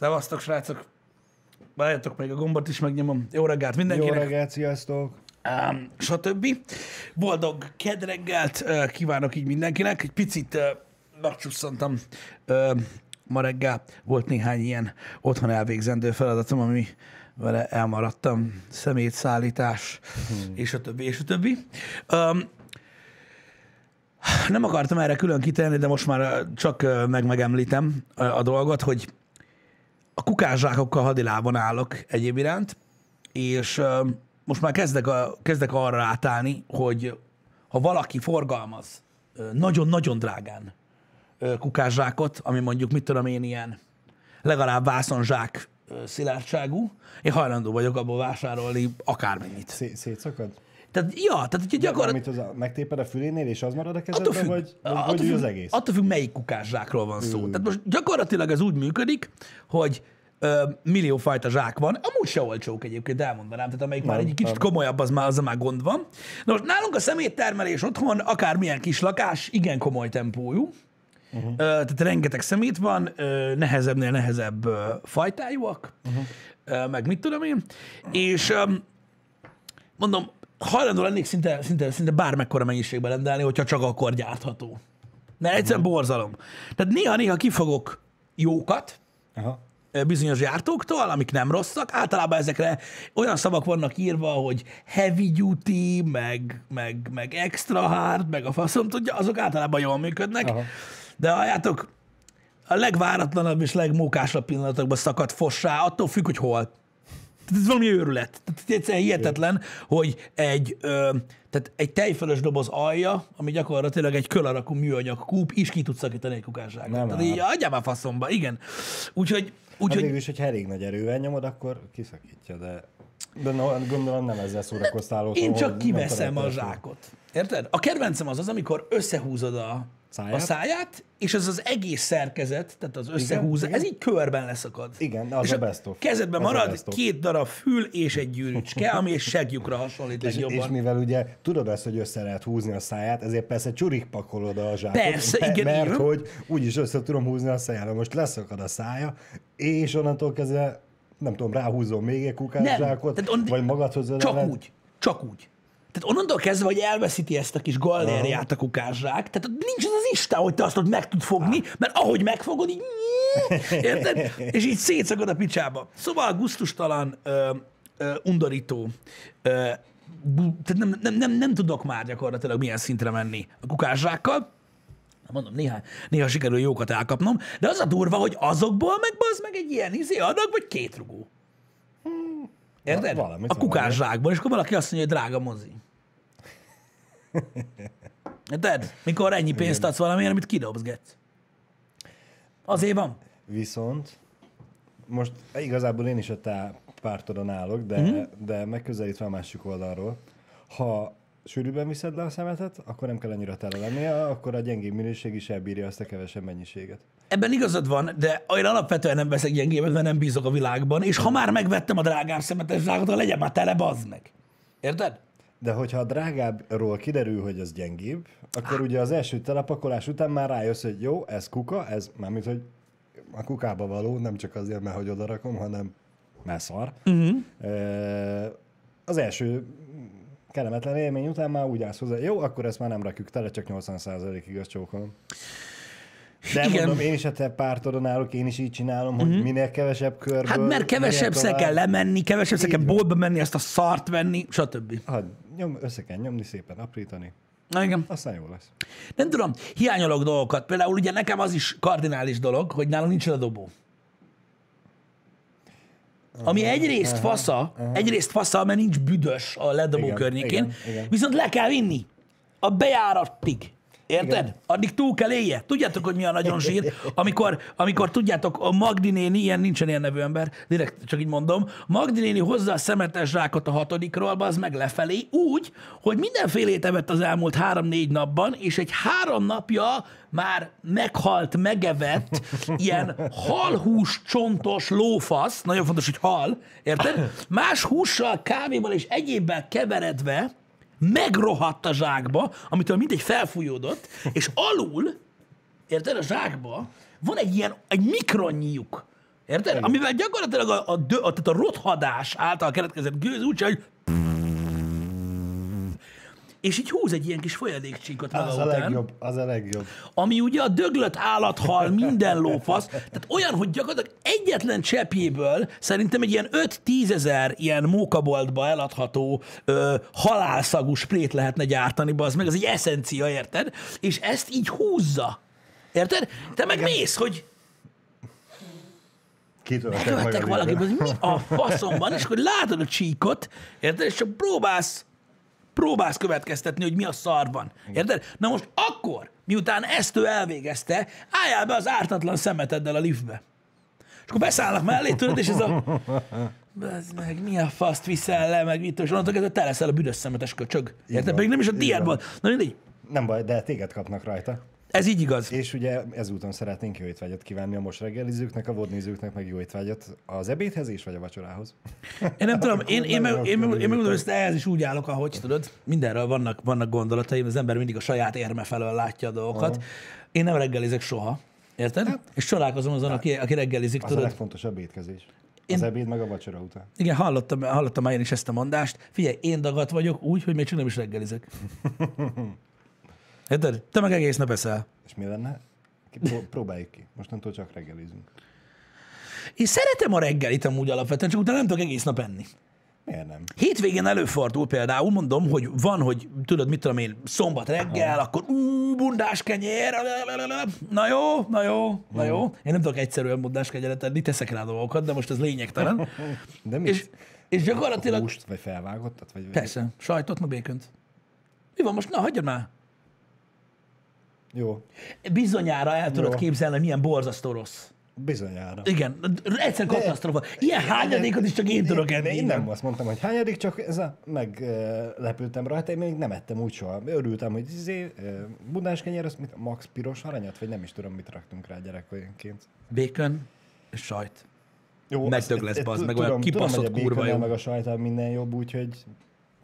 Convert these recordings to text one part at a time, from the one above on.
Szevasztok, srácok! Várjatok még a gombot is megnyomom. Jó reggelt Jó mindenkinek! reggelt, sziasztok! um, stb. Boldog kedreggelt uh, kívánok így mindenkinek. Egy picit uh, megcsusszantam uh, ma reggel. Volt néhány ilyen otthon elvégzendő feladatom, ami vele elmaradtam, szemétszállítás, hmm. és a többi, és a többi. Um, nem akartam erre külön kitenni, de most már csak meg megemlítem a dolgot, hogy a kukázsákokkal hadilában állok egyéb iránt, és most már kezdek, a, kezdek arra átállni, hogy ha valaki forgalmaz nagyon-nagyon drágán kukázsákot, ami mondjuk, mit tudom én, ilyen legalább vászonzsák szilárdságú, én hajlandó vagyok abból vásárolni akármennyit. Szé- szétszakad? Tehát, ja, tehát hogy gyakorlatilag... Amit az megtéped a fülénél, és az marad a kezedben, függ, vagy, vagy, attól, függ, az egész? attól függ, melyik kukázsákról van szó. Tehát most gyakorlatilag ez úgy működik, hogy ö, milliófajta zsák van, amúgy se olcsók egyébként, elmondanám, tehát amelyik már Nem, egy kicsit nem. komolyabb, az már, az már gond van. Na most nálunk a szeméttermelés otthon, akármilyen kis lakás, igen komoly tempójú, uh-huh. tehát rengeteg szemét van, nehezebbnél nehezebb fajtájúak, uh-huh. meg mit tudom én, és mondom, hajlandó lennék szinte, szinte, szinte bármekkora mennyiségben rendelni, hogyha csak akkor gyártható. Mert egyszerűen borzalom. Tehát néha-néha kifogok jókat, Aha. bizonyos gyártóktól, amik nem rosszak. Általában ezekre olyan szavak vannak írva, hogy heavy duty, meg, meg, meg extra hard, meg a faszom tudja, azok általában jól működnek. Aha. De halljátok, a legváratlanabb és legmókásabb pillanatokban szakad fossá, attól függ, hogy hol. Tehát ez valami őrület. Tehát egyszerűen hihetetlen, hogy egy, ö, tehát egy tejfölös doboz alja, ami gyakorlatilag egy kölarakú műanyag kúp, is ki tud szakítani egy kukásságot. Nem Tehát így adjál már faszomba, igen. Úgyhogy, Hát úgyhogy végül is, hogyha elég nagy erővel nyomod, akkor kiszakítja, de, de no, gondolom nem ezzel szórakoztál otthon, én hogy csak kiveszem a zsákot. Érted? A kedvencem az az, amikor összehúzod a száját, a Száját? és ez az egész szerkezet, tehát az összehúz, igen. ez így körben leszakad. Igen, az és a best of. Kezedben Az a marad best of. két darab fül és egy gyűrűcske, ami egy segjukra hasonlít És, legjobban. és mivel ugye tudod ezt, hogy össze lehet húzni a száját, ezért persze csurik pakolod a zsákot. Persze, me- igen, Mert igen. hogy úgyis össze tudom húzni a szájára. Most leszakad a szája, és onnantól kezdve nem tudom, ráhúzom még egy kukászsákot, vagy magadhoz Csak öleled. úgy. Csak úgy. Tehát onnantól kezdve, hogy elveszíti ezt a kis gallériát a kukászsák, tehát nincs az az Isten, hogy te azt ott meg tud fogni, mert ahogy megfogod, így... Érted? És így szétszakad a picsába. Szóval gusztustalan, ö, ö, undorító, ö, tehát nem, nem, nem, nem tudok már gyakorlatilag milyen szintre menni a kukászsákkal. Mondom, néha, néha sikerül jókat elkapnom, de az a durva, hogy azokból meg bazd meg egy ilyen izé adag, vagy két rugó. Érted? Va- valamit a valami. kukászsákból, és akkor valaki azt mondja, hogy drága mozi. Érted? Mikor ennyi pénzt adsz valamilyen, amit kidobzgetsz. Azért van. Viszont most igazából én is a te pártodon állok, de, Mhm. mm-hmm. de megközelítve a másik oldalról. Ha sűrűben viszed le a szemetet, akkor nem kell annyira tele lennie, akkor a gyengébb minőség is elbírja azt a kevesebb mennyiséget. Ebben igazad van, de én alapvetően nem veszek gyengébet, mert nem bízok a világban, és ha már megvettem a drágább szemetes zsákot, legyen már tele, bazd meg. Érted? De hogyha a drágábbról kiderül, hogy az gyengébb, akkor ugye az első telepakolás után már rájössz, hogy jó, ez kuka, ez mármint, hogy a kukába való, nem csak azért, mert hogy odarakom, hanem mert szar. Uh-huh. Az első kellemetlen élmény után már úgy állsz hozzá, jó, akkor ezt már nem rakjuk tele, csak 80%-ig azt csókolom. De Igen. Mondom, én is a te pártodon állok, én is így csinálom, hogy uh-huh. minél kevesebb körből. Hát mert kevesebb minél kell lemenni, kevesebb kell boltba menni, azt a szart venni, stb. Hát, nyom, össze kell nyomni, szépen aprítani, Na igen. aztán jó lesz. Nem tudom, hiányolok dolgokat. Például ugye nekem az is kardinális dolog, hogy nálam nincs ledobó. Ami egyrészt fasza, egyrészt fasza, mert nincs büdös a ledobó Igen, környékén, igen, igen. viszont le kell vinni a bejáratig. Érted? Igen. Addig túl kell élje. Tudjátok, hogy mi a nagyon zsír? Amikor, amikor tudjátok, a Magdi néni, ilyen nincsen ilyen nevű ember, direkt csak így mondom, Magdi néni hozza a szemetes zsákot a hatodikról, az meg lefelé, úgy, hogy mindenfélét evett az elmúlt három-négy napban, és egy három napja már meghalt, megevett, ilyen halhús csontos lófasz, nagyon fontos, hogy hal, érted? Más hússal, kávéval és egyébben keveredve, megrohadt a zsákba, amitől mindegy felfújódott, és alul, érted, a zsákba van egy ilyen, egy mikronnyi lyuk. Érted? Igen. Amivel gyakorlatilag a, a, a, tehát a rothadás által keletkezett gőz úgy, hogy és így húz egy ilyen kis folyadékcsíkot maga Az a után, legjobb, az a legjobb. ami ugye a döglött állathal, minden lófasz, tehát olyan, hogy gyakorlatilag egyetlen cseppjéből szerintem egy ilyen 5-10 ezer ilyen mókaboltba eladható ö, halálszagú sprét lehetne gyártani, az meg az egy eszencia, érted? És ezt így húzza. Érted? Te meg mész, hogy Kitöltek valaki, hogy mi a faszomban, és akkor látod a csíkot, érted? És csak próbálsz, próbálsz következtetni, hogy mi a szarban. Érted? Na most akkor, miután ezt ő elvégezte, álljál be az ártatlan szemeteddel a liftbe. És akkor beszállnak mellé, tudod, és ez a... Bazd meg, mi a faszt viszel le, meg mit, és onnantól kezdve te leszel a büdös szemetes köcsög. Érted? van, Pedig nem is a van. volt. Na mindegy, Nem baj, de téged kapnak rajta. Ez így igaz. És ugye ezúton szeretnénk jó étvágyat kívánni a most reggelizőknek, a vodnézőknek meg jó étvágyat az ebédhez és vagy a vacsorához. Én nem tudom, én, én, meg, én, meg, én megmondom, hogy ehhez is úgy állok, ahogy tudod. Mindenről vannak, vannak gondolataim, az ember mindig a saját érme felől látja a dolgokat. Én nem reggelizek soha. Érted? És csodálkozom azon, aki, aki reggelizik, Az a tudod. legfontosabb étkezés. Én- Az ebéd meg a vacsora után. Igen, hallottam, hallottam már én is ezt a mondást. Figyelj, én dagat vagyok úgy, hogy még csak nem is reggelizek. Érted? Te meg egész nap eszel. És mi lenne? Próbáljuk ki. Mostantól csak reggelizünk. Én szeretem a reggelit amúgy alapvetően, csak utána nem tudok egész nap enni. Miért nem? Hétvégén előfordul például, mondom, hogy van, hogy tudod, mit tudom én, szombat reggel, akkor ú, bundás kenyér, na jó, na jó, na jó. Én nem tudok egyszerűen bundás kenyeret enni, teszek rá dolgokat, de most ez lényegtelen. De mi? és, és gyakorlatilag, Húst, vagy felvágottat? Vagy persze, sajtot, meg békönt. Mi van most? Na, hagyjad már. Jó, Bizonyára el tudod Jó. képzelni, hogy milyen borzasztó rossz. bizonyára. Igen, egyszer katasztrofa. Ilyen hányadékot is csak én tudok enni. Én nem azt mondtam, hogy hányadik, csak ez a, meglepültem rajta, én még nem ettem úgy soha. Örültem, hogy izé, ö, bundás kenyér, azt mit, max piros aranyat, vagy nem is tudom, mit raktunk rá gyerekként. Békön sajt. Jó, Megdög azt- lesz, ezt- bazd meg, olyan kibaszott kurva jó. meg a sajtál minden jobb, úgyhogy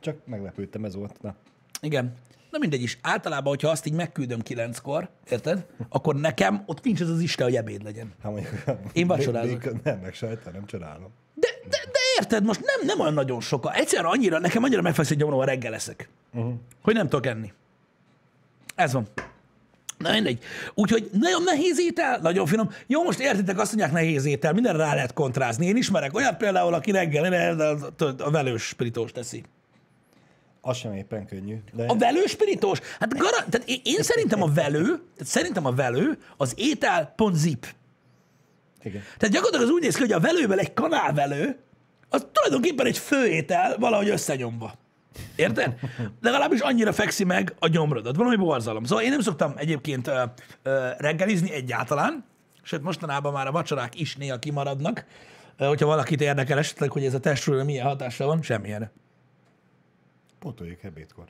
csak meglepődtem, ez volt. Na. Igen. Na mindegy is. Általában, hogyha azt így megküldöm kilenckor, érted? Akkor nekem ott nincs ez az Isten, hogy ebéd legyen. Hát mondjuk, Én vacsorázok. Nem, meg sajtál, nem csodálom. De, de, de érted, most nem, nem olyan nagyon soka. Egyszerűen annyira, nekem annyira megfeszít gyomrom, ha reggel leszek. Uh-huh. Hogy nem tudok enni. Ez van. Na mindegy. Úgyhogy nagyon nehéz étel, nagyon finom. Jó, most értitek, azt mondják nehéz étel, mindenre rá lehet kontrázni. Én ismerek olyat például, aki reggel a, a velős spiritós teszi. Az sem éppen könnyű. De A velő spiritós? Hát garant, tehát én, én szerintem a velő, tehát szerintem a velő az étel pont zip. igen. Tehát gyakorlatilag az úgy néz ki, hogy a velővel egy kanálvelő, az tulajdonképpen egy főétel valahogy összenyomva. Érted? Legalábbis annyira fekszi meg a gyomrodat. Valami borzalom. Szóval én nem szoktam egyébként ö, ö, reggelizni egyáltalán, sőt mostanában már a vacsorák is néha kimaradnak. Ö, hogyha valakit érdekel esetleg, hogy ez a testről milyen hatással van, semmilyen. Pótoljuk ebédkor.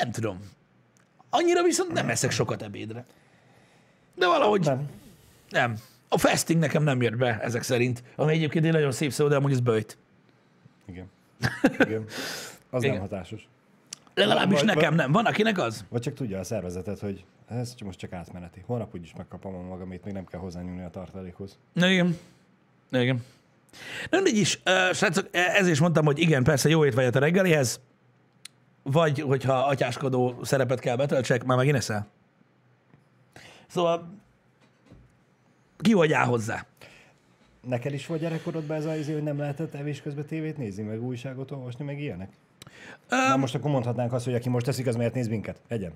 Nem tudom. Annyira viszont nem eszek sokat ebédre. De valahogy nem. Nem. A fasting nekem nem jött be ezek szerint. Ami egyébként egy nagyon szép szó, de amúgy ez böjt. Igen. Igen. Az Igen. nem hatásos. Legalábbis Vagy- nekem nem. Van, akinek az? Vagy csak tudja a szervezetet, hogy ez most csak átmeneti. Holnap úgyis megkapom a magamét, még nem kell hozzányúlni a tartalékhoz. Igen. Igen. Na, mindegy is, uh, srácok, ezért is mondtam, hogy igen, persze jó étvágyat a reggelihez, vagy hogyha atyáskodó szerepet kell betöltsek, már megint eszel. Szóval ki vagy áll hozzá? Neked is volt gyerekkorodban ez az izé, hogy nem lehetett evés közben tévét nézni, meg újságot olvasni, meg ilyenek? Na most akkor mondhatnánk azt, hogy aki most teszik, az miért néz minket? Egyen.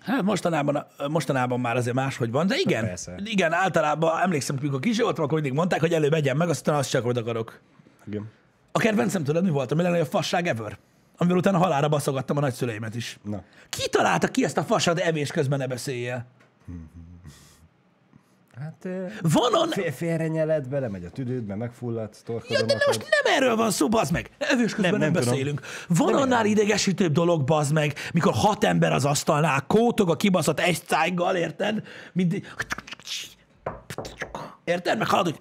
Hát mostanában, mostanában már azért máshogy van, de igen, Persze. igen, általában emlékszem, hogy mikor kis voltam, akkor mindig mondták, hogy előbb egyen meg, aztán azt csak hogy akarok. Igen. A kedvencem tudod, mi volt? A legnagyobb fasság ever? Amivel utána halára baszogattam a nagyszüleimet is. Na. Ki találta ki ezt a fasad, de evés közben ne beszéljél? Hát Van on... fél, félre nyeled, belemegy a tüdődbe, megfulladsz, Ja, torkodon de most nem erről van szó, bazd meg. Evés közben nem, Nem, nem, nem tudom. beszélünk. Van Nem annál idegesítőbb dolog, bazd meg, mikor hat ember az asztalnál kótog a kibaszott egy szájgal, érted? Mind... Érted? Meg hallod, hogy...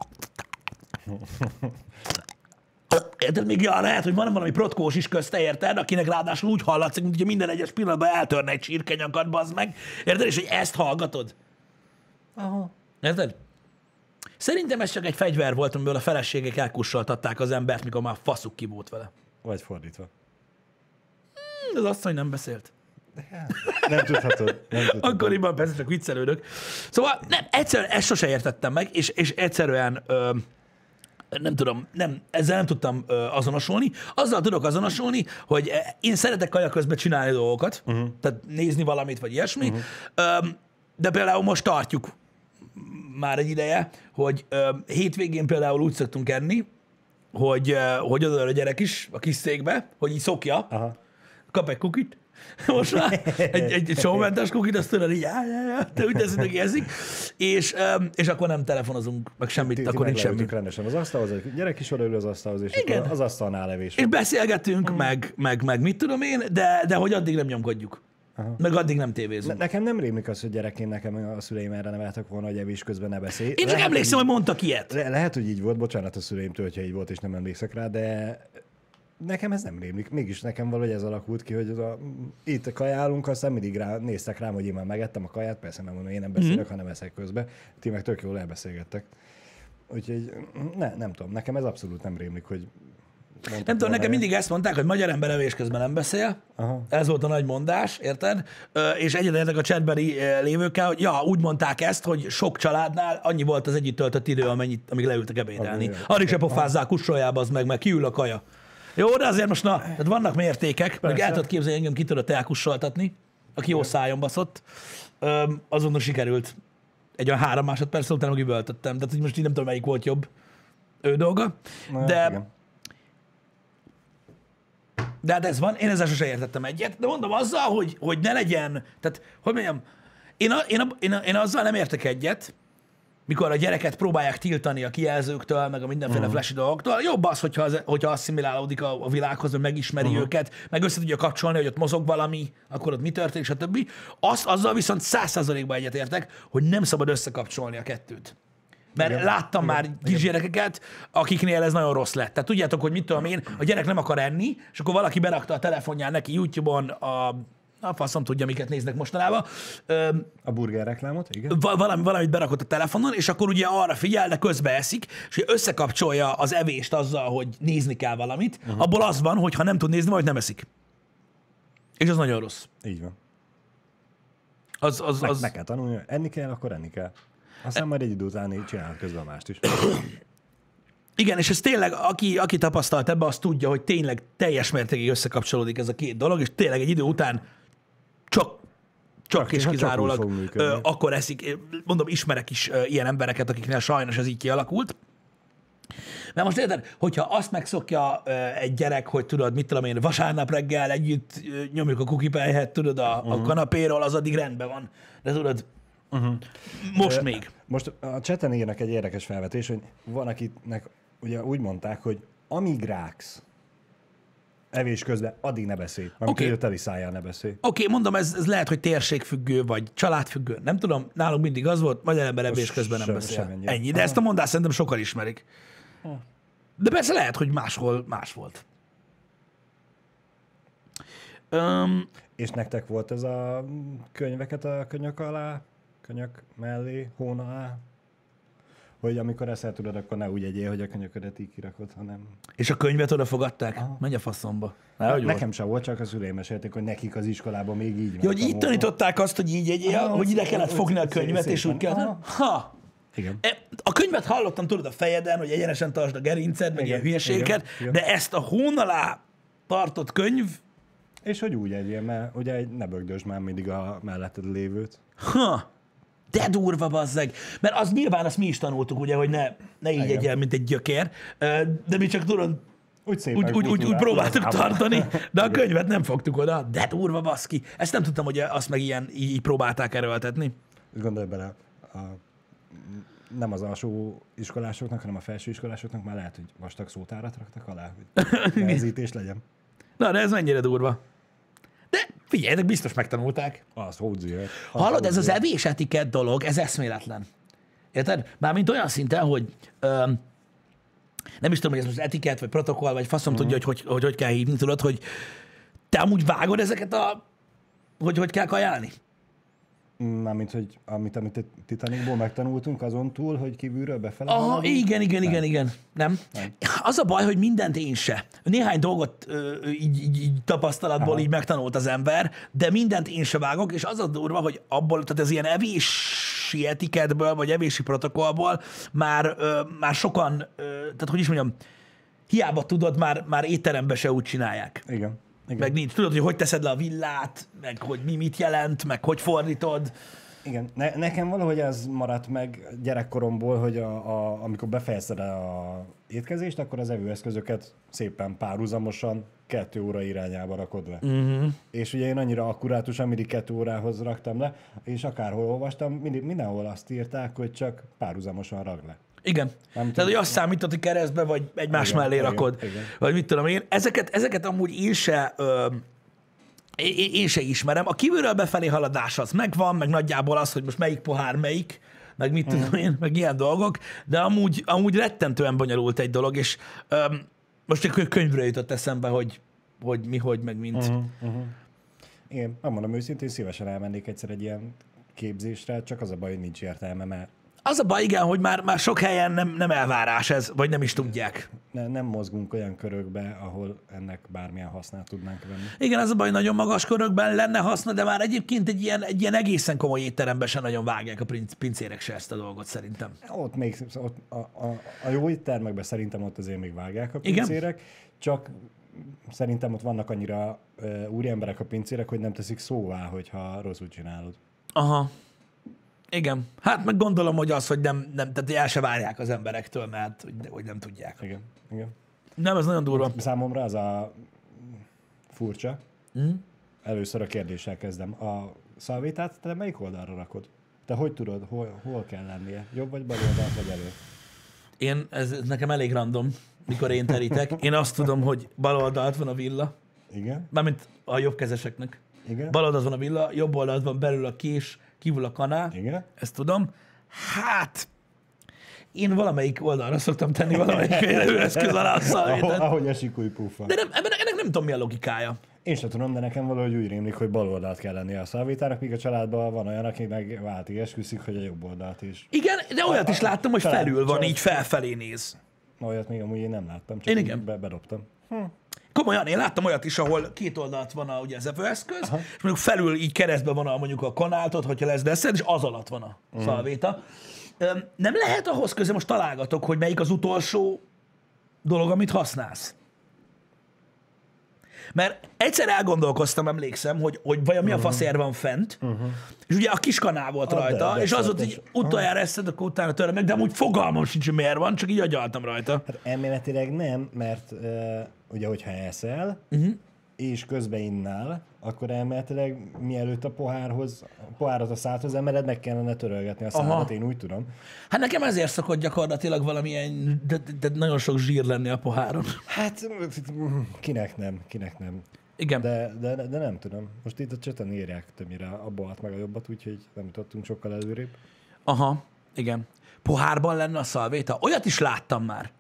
Érted? Még ja, lehet, hogy van valami protkós is közte, érted? Akinek ráadásul úgy hallatszik, mint hogy minden egyes pillanatban eltörne egy csirkenyakat, bazd meg. Érted? És hogy ezt hallgatod. Aha. Érted? Szerintem ez csak egy fegyver volt, amiből a feleségek elkussoltatták az embert, mikor már faszuk ki volt vele. Vagy fordítva. Az asszony nem beszélt. Nem tudhatod. Nem tudhatod. Akkoriban persze csak viccelődök. Szóval nem, egyszerűen ezt sose értettem meg, és, és egyszerűen ö, nem tudom, nem, ezzel nem tudtam ö, azonosulni. Azzal tudok azonosulni, hogy eh, én szeretek kaja közben csinálni dolgokat, uh-huh. tehát nézni valamit, vagy ilyesmi, uh-huh. ö, de például most tartjuk már egy ideje, hogy ö, hétvégén például úgy szoktunk enni, hogy, ö, hogy oda a gyerek is a kis székbe, hogy így szokja, Aha. kap egy kukit, most már egy, egy, egy showmentes kukit, azt tudod, így, já, já, já, te úgy teszed, hogy érzik, és, és akkor nem telefonozunk, meg semmit, Ti- ti akkor nincs semmi. rendesen az asztalhoz, a gyerek is odaül az asztalhoz, és Igen. az asztalnál levés. És beszélgetünk, meg, meg, meg mit tudom én, de, de hogy addig nem nyomkodjuk. Aha. Meg addig nem Ne, tévézünk. nekem nem rémlik az, hogy gyerekként nekem a szüleim erre neveltek volna, hogy evés közben ne beszélj. Én csak emlékszem, hogy mondtak ilyet. Le- lehet, hogy így volt, bocsánat a szüleimtől, hogyha így volt, és nem emlékszek rá, de nekem ez nem rémlik. Mégis nekem valahogy ez alakult ki, hogy az a, itt kajálunk, aztán mindig rá, néztek rám, hogy én már megettem a kaját, persze nem mondom, én nem beszélek, mm. hanem eszek közben. Ti meg tök jól elbeszélgettek. Úgyhogy ne, nem tudom, nekem ez abszolút nem rémlik, hogy Nem tudom, nekem mindig ezt mondták, hogy magyar ember evés közben nem beszél. Aha. Ez volt a nagy mondás, érted? És egyetértek a chatbeli ö, lévőkkel, hogy ja, úgy mondták ezt, hogy sok családnál annyi volt az együtt töltött idő, amennyit, amíg leültek ebédelni. Addig se pofázzák, kussoljába az meg, meg kiül a kaja. Jó, de azért most na, tehát vannak mértékek, meg el tudod képzelni, engem ki tudod elkussoltatni, aki jó szájon baszott. Azonnal sikerült. Egy olyan három másodperc után meg üvöltöttem. Tehát hogy most így nem tudom, melyik volt jobb ő dolga. Na, De igen. De hát ez van, én ezzel sose értettem egyet, de mondom azzal, hogy, hogy ne legyen, tehát, hogy mondjam, én, a, én, a, én, a, én azzal nem értek egyet, mikor a gyereket próbálják tiltani a kijelzőktől, meg a mindenféle uh-huh. flashy dolgoktól. Jobb az, hogyha, az, hogyha asszimilálódik a, a világhoz, hogy megismeri uh-huh. őket, meg össze tudja kapcsolni, hogy ott mozog valami, akkor ott mi történik, stb. Azt, azzal viszont száz százalékban egyetértek, hogy nem szabad összekapcsolni a kettőt. Mert Igen. láttam Igen. már kisgyerekeket, akiknél ez nagyon rossz lett. Tehát tudjátok, hogy mit tudom én, a gyerek nem akar enni, és akkor valaki berakta a telefonján neki YouTube-on a a faszom tudja, miket néznek mostanában. Öm, A burger reklámot, igen. va- valami, valamit berakott a telefonon, és akkor ugye arra figyel, de közbe eszik, és összekapcsolja az evést azzal, hogy nézni kell valamit. Uh-huh. Abból az van, hogy ha nem tud nézni, majd nem eszik. És az nagyon rossz. Így van. Az, az, Meg, az... meg kell tanulni, enni kell, akkor enni kell. Aztán majd egy idő után így csinál közben mást is. Igen, és ez tényleg, aki, aki tapasztalt ebbe, az tudja, hogy tényleg teljes mértékig összekapcsolódik ez a két dolog, és tényleg egy idő után csak csak és csak úgy kizárólag működni. ö, akkor eszik. Mondom, ismerek is ö, ilyen embereket, akiknél sajnos ez így kialakult. Mert most érted, hogyha azt megszokja ö, egy gyerek, hogy tudod, mit tudom én, vasárnap reggel együtt ö, nyomjuk a kukipelyhet, tudod, a, Mhm. uh-huh. a kanapéról, az addig rendben van. De tudod, uh-huh. most még. Most a cseten írnak egy érdekes felvetés, hogy van, akiknek ugye úgy mondták, hogy amíg ráksz evés közben, addig ne beszélj. Amikor okay. teli szájjal ne beszélj. Oké, okay, mondom, ez, ez lehet, hogy térségfüggő, vagy családfüggő, nem tudom, nálunk mindig az volt, magyar ember evés közben nem beszél. sem ennyi. Ennyi, de ezt a mondást szerintem sokan ismerik. De persze lehet, hogy máshol más volt. Öm, És nektek volt ez a könyveket a könyök alá, könyök mellé, hón alá? Hogy amikor eszel tudod, akkor ne úgy egyél, hogy a könyöködet így kirakod, hanem... és a könyvet oda fogadták? Menj a faszomba. Na, hogy Nekem sem volt, csak a szüleim mesélték, hogy nekik az iskolában még így Ja, hogy így tanították azt, hogy így egyél, Ah, hogy ide kellett fogni a könyvet, és úgy kellett. Ha! Igen. E, A könyvet hallottam, tudod, a fejeden, hogy egyenesen tartsd a gerinced, meg Igen, ilyen hülyeséget, igen, de ezt a hón alá tartott könyv, És hogy úgy egyél, mert ugye ne bögdösd már mindig a melletted lévőt. Ha! De durva, bazzeg. Mert az nyilván azt mi is tanultuk, ugye, hogy ne, ne így egyel, mint egy gyökér. De mi csak tudod, Úgy szépen úgy, úgy, úgy, úgy próbáltuk tartani, de a könyvet nem fogtuk oda. De durva, baszki. Ezt nem tudtam, hogy azt meg ilyen így így próbálták erőltetni. Gondolj bele, a, nem az alsó iskolásoknak, hanem a felső iskolásoknak már lehet, hogy vastag szótárat raktak alá, hogy nehezítés legyen. Na, de ez mennyire durva. De figyeljetek, biztos megtanulták. Az hódziért. Hallod, ez az evés etikett dolog, ez eszméletlen. Érted? Mármint olyan szinten, hogy öm, nem is tudom, hogy ez most etikett, vagy protokoll, vagy faszom Mhm. tudja, hogy hogy, hogy hogy kell hívni, tudod, hogy te amúgy vágod ezeket a... hogy hogy kell kajálni? Mármint, hogy amit, amit Titanicból megtanultunk azon túl, hogy kívülről befele Aha, igen, igen, igen, igen. Nem? Az a baj, hogy mindent én se. Néhány dolgot ö, így, így, így tapasztalatból Aha. így megtanult az ember, de mindent én se vágok, és az a durva, hogy abból, tehát ez ilyen evési etikettből, vagy evési protokollból már, ö, már sokan, ö, tehát hogy is mondjam, hiába tudod, már, már étterembe se úgy csinálják. Igen. Igen. Meg nincs. Tudod, hogy hogy teszed le a villát, meg hogy mi mit jelent, meg hogy fordítod. Igen, ne, nekem valahogy ez maradt meg gyerekkoromból, hogy a, a, amikor befejezted a étkezést, akkor az evőeszközöket szépen párhuzamosan kettő óra irányába rakod le. Uh-huh. És ugye én annyira akkurátusan mindig kettő órához raktam le, és akárhol olvastam, mindig, mindenhol azt írták, hogy csak párhuzamosan ragd le. Igen. Nem Tehát, hogy azt számítod, hogy keresztbe, vagy egymás Igen, mellé igen, rakod, igen. vagy mit tudom én. Ezeket, ezeket amúgy én se, ö, én, én se ismerem. A kívülről befelé haladás az megvan, meg nagyjából az, hogy most melyik pohár melyik, meg mit tudom én, meg ilyen dolgok, de amúgy, amúgy rettentően bonyolult egy dolog, és ö, most egy könyvre jutott eszembe, hogy, hogy mi, hogy, meg mint. Uh-huh. Én, megmondom őszintén, szívesen elmennék egyszer egy ilyen képzésre, csak az a baj, hogy nincs értelme, mert Az a baj, igen, hogy már, már sok helyen nem, nem elvárás ez, vagy nem is tudják. ne, nem mozgunk olyan körökbe, ahol ennek bármilyen hasznát tudnánk venni. Igen, az a baj, nagyon magas körökben lenne haszna, de már egyébként egy ilyen, egy ilyen egészen komoly étteremben sem nagyon vágják a princ, pincérek se ezt a dolgot szerintem. Ott még ott a, a, a jó éttermekben szerintem ott azért még vágják a Igen. pincérek, csak szerintem ott vannak annyira uh, úri emberek a pincérek, hogy nem teszik szóvá, hogyha rosszul csinálod. Aha. Igen. Hát meg gondolom, hogy az, hogy nem, nem tehát el se várják az emberektől, mert hogy, hogy nem tudják. Igen. Igen. Nem, ez nagyon durva. Számomra az a furcsa. Mm. Először a kérdéssel kezdem. A szalvétát te melyik oldalra rakod? Te hogy tudod, hol, hol kell lennie? Jobb vagy bal oldalt vagy elő? Én, ez, ez nekem elég random, mikor én terítek. Én azt tudom, hogy bal oldalt van a villa, Igen? mármint a jobbkezeseknek. Igen? Bal oldalt van a villa, jobb oldalt van belül a kés, kívül a kanál. Igen? Ezt tudom. Hát, én valamelyik oldalra szoktam tenni valamelyik eszköz alá a Ahogy, szalvétát. ahogy esik új pufa. De nem, ebben, ennek nem tudom, mi a logikája. Én sem tudom, de nekem valahogy úgy rémlik, hogy bal oldalt kell lennie a szalvétának, míg a családban van olyan, aki meg váltig esküszik, hogy a jobb oldalt is. Igen, de olyat is láttam, hogy felül van, így felfelé néz. Olyat még amúgy én nem láttam, csak Én igen. Be, bedobtam. Komolyan, én láttam olyat is, ahol két oldalt van a, ugye az evőeszköz, és mondjuk felül így keresztben van a, mondjuk a kanáltot, hogyha lesz deszed, és az alatt van a szalvéta. Öm, Nem lehet ahhoz köze, most találgatok, hogy melyik az utolsó dolog, amit használsz. Mert egyszer elgondolkoztam, emlékszem, hogy, hogy vajon mi a faszér van fent, és ugye a kis kanál volt Ah, de- rajta, de és az volt, szertes. hogy utoljára eszed, akkor utána töröm meg, de amúgy fogalmam sincs, hogy miért van, csak így agyaltam rajta. Hát elméletileg nem, mert uh, ugye, hogyha eszel, Mhm. uh-huh. És közben innál, akkor elméletileg mielőtt a pohárhoz, a pohárat a szádhoz emeled, meg kellene törölgetni a szádat, én úgy tudom. Hát nekem ezért szokott gyakorlatilag valamilyen, de, de, de nagyon sok zsír lenni a poháron. Hát kinek nem, kinek nem. Igen. De, de, de nem tudom. Most itt a cseten írják többnyire a balt meg a jobbat, úgyhogy nem jutottunk sokkal előrébb. Aha, igen. Pohárban lenne a szalvéta? Olyat is láttam már,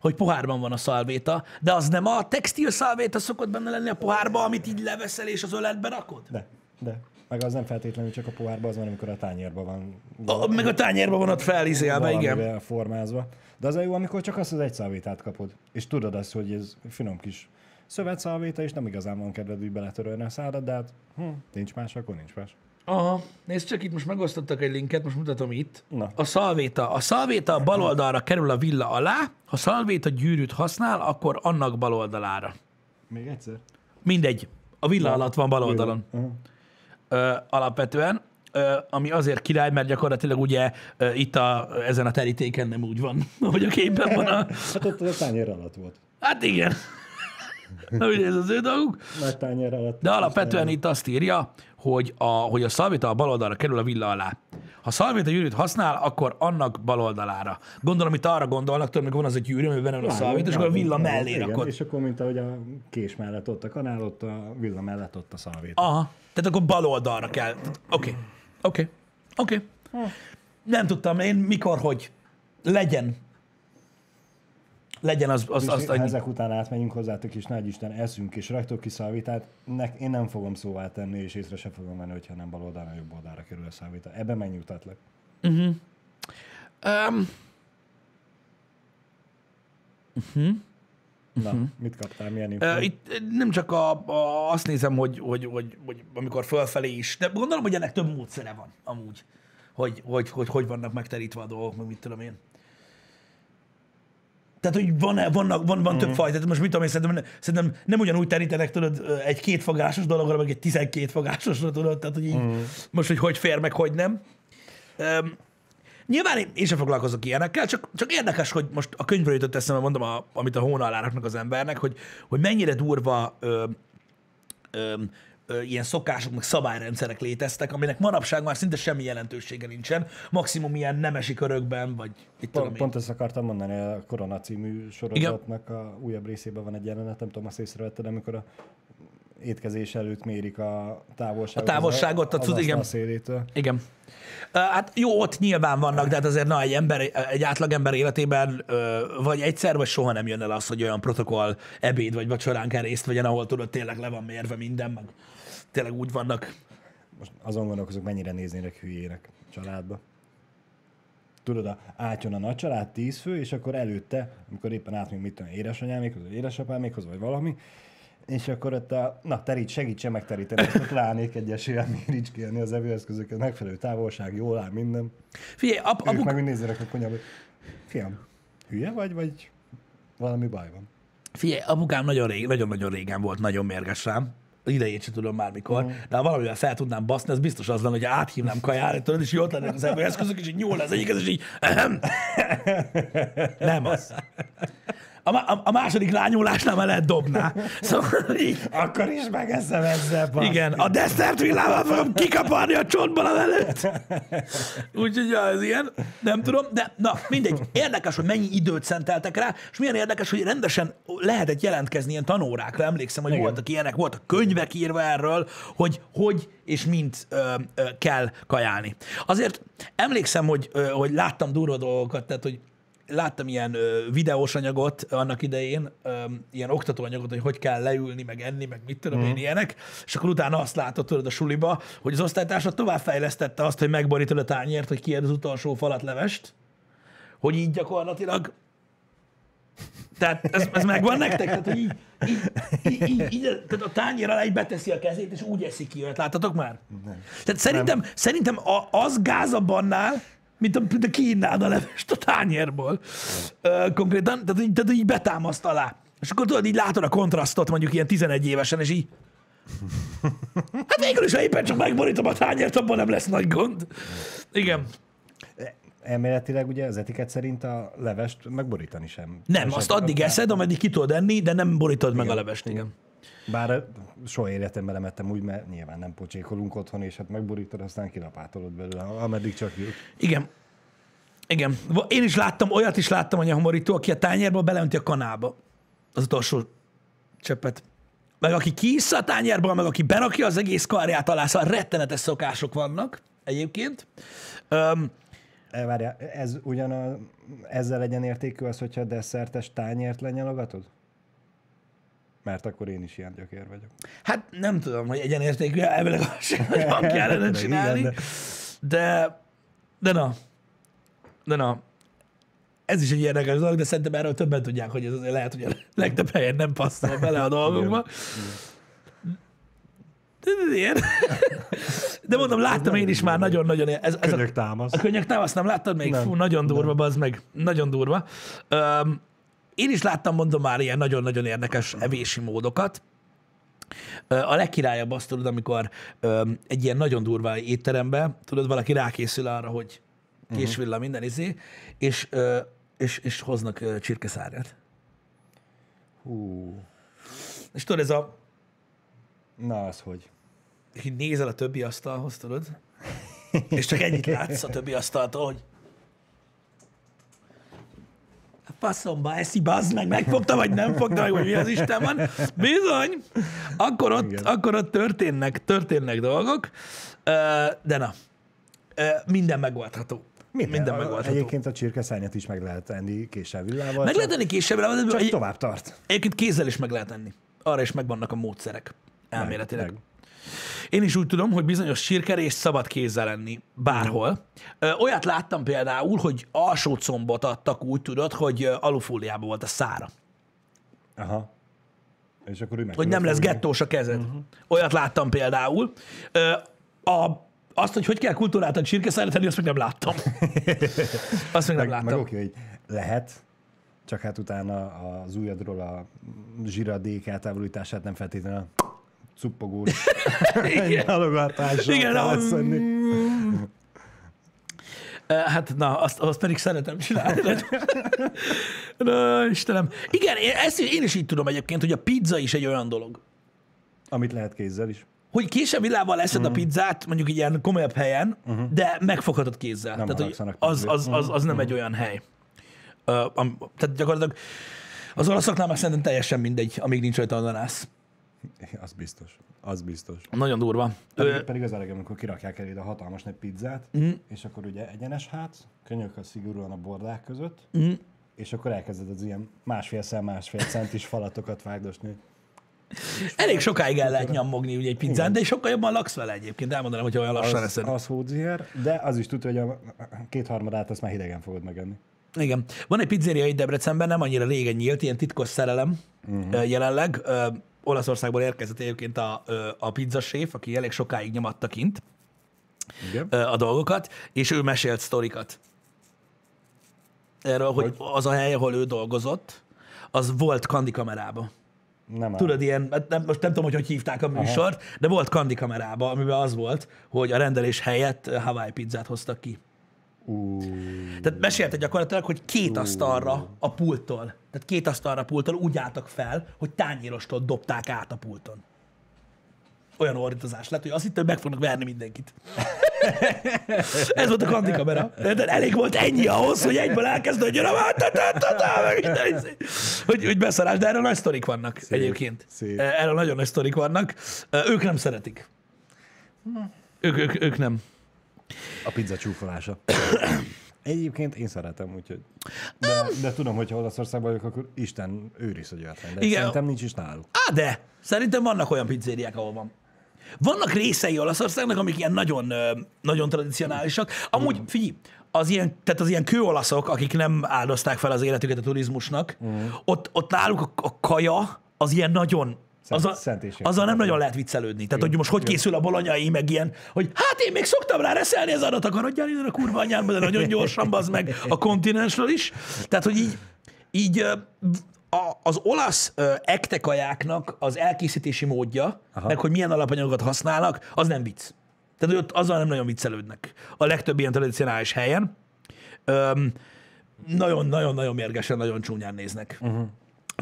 hogy pohárban van a szalvéta, de az nem a textil szalvéta szokott benne lenni a pohárban, amit így leveszel és az öletbe rakod? De, de. Meg az nem feltétlenül csak a pohárban, az van, amikor a tányérban van. A, meg a tányérban van ott felizélve, igen. formázva. De az a jó, amikor csak azt az egy szalvétát kapod. És tudod azt, hogy ez finom kis szövetszalvéta, és nem igazán van kedved úgy beletörölni a szádat, de hát hm, nincs más, akkor nincs más. Aha, nézd csak itt most megosztottak egy linket, most mutatom itt. Na. A szalvéta. A szalvéta a bal oldalra kerül a villa alá, ha szalvéta gyűrűt használ, akkor annak bal oldalára. Még egyszer? Mindegy. A villa alatt van bal oldalon. Ö, alapvetően, ö, ami azért király, mert gyakorlatilag ugye ö, itt a, ezen a terítéken nem úgy van, ahogy a képen van. A... Hát ott a tányér alatt volt. Hát igen. Na, ugye ez az ő dolguk. Nagy tányér alatt. De alapvetően itt azt írja, hogy a, hogy a szalvéta a bal oldalra kerül a villa alá. Ha szalvéta gyűrűt használ, akkor annak bal oldalára. Gondolom, itt arra gondolnak, amikor van az egy gyűrű, amiben van a szalvéta, és akkor a villa mellé igen, rakod. És akkor, mint ahogy a kés mellett ott a kanál, ott a villa mellett ott a szalvéta. Aha, tehát akkor bal oldalra kell. Oké, oké, oké. Nem tudtam én mikor, hogy legyen. Legyen az, az, az annyi. ezek után átmegyünk hozzátok, és nagy Isten eszünk, és raktok ki szalvitát, nek, én nem fogom szóvá tenni, és észre se fogom venni, hogyha nem bal oldalra, jobb oldalra kerül a szalvita. Ebben megnyugtatlak. Um, Na, mit kaptál, milyen info? Uh, itt nem csak a, a, azt nézem, hogy, hogy, hogy, hogy amikor fölfelé is, de gondolom, hogy ennek több módszere van amúgy, hogy hogy, hogy, hogy vannak megterítve a dolgok, meg mit tudom én. Tehát, hogy van, vannak, van, van mm. több fajta. Tehát most mit tudom én, szerintem, szerintem nem ugyanúgy terítenek, tudod, egy kétfogásos dologra, meg egy tizenkét fogásosra, tudod, tehát, hogy így, mm. most, hogy hogy fér, meg hogy nem. Um, Nyilván én, én sem foglalkozok ilyenekkel, csak, csak érdekes, hogy most a könyvről jutott eszembe, mondom, a, amit a hóna alá raknak az embernek, hogy, hogy mennyire durva ö, ö, ö, ilyen szokások, meg szabályrendszerek léteztek, aminek manapság már szinte semmi jelentősége nincsen, maximum ilyen nemesi körökben, vagy itt Pont, pont ezt akartam mondani, a Korona című sorozatnak a újabb részében van egy jelenet, nem tudom, azt észrevetted, amikor a étkezés előtt mérik a távolságot. A távolságot, az, a az igen. szélétől. Igen. Hát jó, ott nyilván vannak, de hát azért na, egy, ember, egy átlagember életében vagy egyszer, vagy soha nem jön el az, hogy olyan protokoll ebéd vagy vacsorán kell részt vegyen, ahol tudod, tényleg le van mérve minden, meg tényleg úgy vannak. Most azon gondolkozok, mennyire néznének hülyének családba. Tudod, a, átjön a nagy család, tíz fő, és akkor előtte, amikor éppen átmegyünk, mit tudom, édesanyámékhoz, vagy édesapámékhoz, vagy valami, és akkor ott a, na terít, segítsen megteríteni, és ott ránék egy eséllyel méricskélni az evőeszközöket, megfelelő távolság, jól áll minden. Figyelj, ap, apuk, meg nézzenek a konyhába, fiam, hülye vagy, vagy valami baj van. figyelj, apukám nagyon rég, nagyon-nagyon régen volt nagyon mérges rám. Idejét sem tudom már mikor, de ha valamivel fel tudnám baszni, az biztos az lenne, hogy áthívnám kajára, tudod, és ott lennek az evőeszközök, és így nyúl az egyik, és így ehem. Nem az. A, a, második rányúlásnál már lehet dobná. Szóval így, Akkor is megeszem ezzel, basz. igen, a desszert villával fogom kikaparni a csontból a előtt. Úgyhogy ja, ez ilyen, nem tudom, de na, mindegy. Érdekes, hogy mennyi időt szenteltek rá, és milyen érdekes, hogy rendesen lehetett jelentkezni ilyen tanórákra. Emlékszem, hogy Igen. voltak ilyenek, voltak könyvek írva erről, hogy hogy és mint ö, ö, kell kajálni. Azért emlékszem, hogy, ö, hogy láttam durva dolgokat, tehát, hogy láttam ilyen ö, videós anyagot annak idején, ö, ilyen oktatóanyagot, hogy hogy kell leülni, meg enni, meg mit tudom én ilyenek, és akkor utána azt látod tudod a suliba, hogy az osztálytársad továbbfejlesztette azt, hogy megborítod a tányért, hogy kiad az utolsó falat levest, hogy így gyakorlatilag tehát ez, ez megvan nektek? Tehát, hogy így, így, így, így, így, tehát a tányér alá így beteszi a kezét, és úgy eszik ki őt. Láttatok már? Nem. Tehát szerintem, szerintem a, az gázabb annál, mint a, mint a kiinnád a levest a tányérból. Ö, konkrétan, tehát, így- tehát így betámaszt alá. És akkor tudod, így látod a kontrasztot mondjuk ilyen 11 évesen, és így Hát végül is, ha éppen csak megborítom a tányért, abban nem lesz nagy gond. Igen. Elméletileg ugye az etiket szerint a levest megborítani sem. Nem, azt addig eszed, ameddig ki tudod enni, de nem borítod meg a levest, igen. Bár soha életemben nem ettem úgy, mert nyilván nem pocsékolunk otthon, és hát megborítod, aztán kilapátolod belőle, ameddig csak jut. Igen. Igen. Én is láttam, olyat is láttam, hogy a homorító, aki a tányérból beleönti a kanába az utolsó cseppet. Meg aki kiissza a tányérból, meg aki berakja az egész karját alá, szóval rettenetes szokások vannak egyébként. E, Várjál, ez ugyan a, ezzel legyen értékű az, hogyha desszertes tányért lenyalogatod? Mert akkor én is ilyen gyökér vagyok. hát nem tudom, hogy egyenértékű, elvileg sem nagyon kellene De csinálni. igen, De, de na. De na. Ez is egy érdekes dolog, de szerintem erről többen tudják, hogy ez azért lehet, hogy a legtöbb helyen nem passzol bele a dolgokba. De, de, mondom, láttam én is már nagyon-nagyon... Ez, ez a, Könyök támasz. a könyök nem, azt nem láttad még? Nem. Fú, nagyon durva, bazd meg. Nagyon durva. Um, én is láttam, mondom már, ilyen nagyon-nagyon érdekes evési módokat. A legkirályabb azt tudod, amikor egy ilyen nagyon durva étterembe, tudod, valaki rákészül arra, hogy késvilla minden izé, és, és, és hoznak csirkeszárját. Hú, És tudod, ez a, na az hogy. így nézel a többi asztalhoz, tudod, és csak ennyit látsz a többi asztaltól, hogy faszomba eszi, bazd meg, megfogta, vagy nem fogta meg, vagy mi az Isten van. Bizony, akkor ott, Igen. akkor ott történnek, történnek dolgok, de na, minden megoldható. Minden, minden megoldható. Egyébként a csirkeszárnyat is meg lehet enni késsel villával. Meg lehet enni de csak egy, tovább tart. egyébként kézzel is meg lehet enni. Arra is megvannak a módszerek. Elméletileg. Meg, meg. Én is úgy tudom, hogy bizonyos sírkerést szabad kézzel enni bárhol. Ö, Olyat láttam például, hogy alsó combot adtak úgy, tudod, hogy alufóliában volt a szára. Aha. És akkor meg Hogy nem lesz gettós a kezed. Olyat láttam például. Ö, A, azt, hogy hogy kell kultúráltan csirkeszállát tenni, azt még nem láttam. Azt még nem Meg, meg láttam. oké, hogy lehet, csak hát utána az ujjadról a zsiradék eltávolítását nem feltétlenül cuppogós Igen. halogatással Igen, a- leszedni. Ö, Hát na, azt, azt pedig szeretem csinálni. na, Istenem. Igen, én, ezt én is így tudom egyébként, hogy a pizza is egy olyan dolog, Amit lehet kézzel is. hogy késebb villával leszed a pizzát, mondjuk ilyen komolyabb helyen, de megfoghatod kézzel. Nem tehát, hogy az, az, az, az nem egy olyan hely. Ö, am, tehát gyakorlatilag az olaszoknál már szerintem teljesen mindegy, amíg nincs rajta ananász. Az biztos. Az biztos. Nagyon durva. Pedig, Ö, pedig az legjobb, amikor kirakják eléd a hatalmas nagy pizzát, Mhm. és akkor ugye egyenes hát, könyök a szigorúan a bordák között, Mhm. és akkor elkezded az ilyen másfél másfél centis falatokat vágdosni. elég sokáig el lehet nyomogni ugye egy pizzán, de sokkal jobban laksz vele egyébként. Elmondanám, hogy olyan lassan Az, eszed. az hódziher, de az is tudja, hogy a kétharmadát azt már hidegen fogod megenni. Igen. Van egy pizzeria itt Debrecenben, nem annyira régen nyílt, ilyen titkos szerelem uh-huh. jelenleg. Olaszországból érkezett egyébként a, a pizzaséf, aki elég sokáig nyomatta kint Igen? a dolgokat, és ő mesélt sztorikat. Erről, hogy, Hogy? az a hely, ahol ő dolgozott, az volt kandikamerában. Nem. Tudod, ilyen, hát nem, most nem tudom, hogy hogy hívták a műsort, de volt kandikamerában, amiben az volt, hogy a rendelés helyett Hawaii pizzát hoztak ki. Ú, Tehát mesélte gyakorlatilag, hogy két asztalra a pulttól, tehát két asztalra a pulttól úgy álltak fel, hogy tányérostól dobták át a pulton. Olyan ordítozás lett, hogy azt hittem, hogy meg fognak verni mindenkit. Ez volt a kandikamera. De elég volt ennyi ahhoz, hogy egyből elkezdődjön a izé. hogy, hogy beszarás, de erről nagy sztorik vannak szép, egyébként. szép. Erről nagyon nagy sztorik vannak. Ők nem szeretik. Ők, ők, ők nem. A pizza csúfolása. Egyébként én szeretem, úgyhogy... De, de tudom, hogy ha Olaszországban vagyok, akkor Isten őriz, hogy olyat De Igen. szerintem nincs is náluk. Á, de szerintem vannak olyan pizzériák, ahol van. Vannak részei Olaszországnak, amik ilyen nagyon, nagyon tradicionálisak. Amúgy, figyelj, az ilyen, tehát az ilyen kőolaszok, akik nem áldozták fel az életüket a turizmusnak, ott, ott náluk a, a kaja az ilyen nagyon, Szent- az a, szent és azzal nem nagyon lehet viccelődni. Tehát, hogy most hogy készül a bolonyai, meg ilyen, hogy hát én még szoktam rá reszelni az adat, akarodjál innen a kurva anyádba, de nagyon gyorsan, az meg a kontinensről is. Tehát, hogy így, így a, az olasz ö, ekte kajáknak az elkészítési módja, Aha. meg hogy milyen alapanyagokat használnak, az nem vicc. Tehát, hogy ott azzal nem nagyon viccelődnek. A legtöbb ilyen tradicionális helyen. Nagyon-nagyon-nagyon mérgesen, nagyon csúnyán néznek. Uh-huh.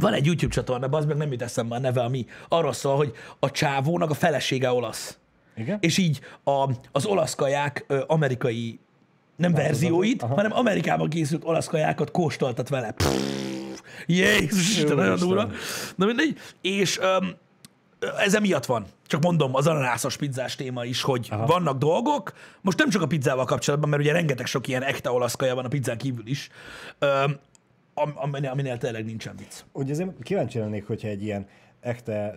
Van egy YouTube csatorna, az meg nem jut eszembe a neve, ami arról szól, hogy a csávónak a felesége olasz. Igen? És így a, az olasz kaják ö, amerikai, nem verzióit, Aha. hanem Amerikában készült olasz kajákat kóstoltat vele. Pff, Jézus, Isten, nagyon durva. Na mindegy. És öm, ez emiatt van. Csak mondom, az ananászos pizzás téma is, hogy Aha. vannak dolgok, most nem csak a pizzával kapcsolatban, mert ugye rengeteg sok ilyen ekta olasz kaja van a pizzán kívül is, öm, aminél, aminél tényleg nincsen vicc. Ugye azért kíváncsi lennék, hogyha egy ilyen ekte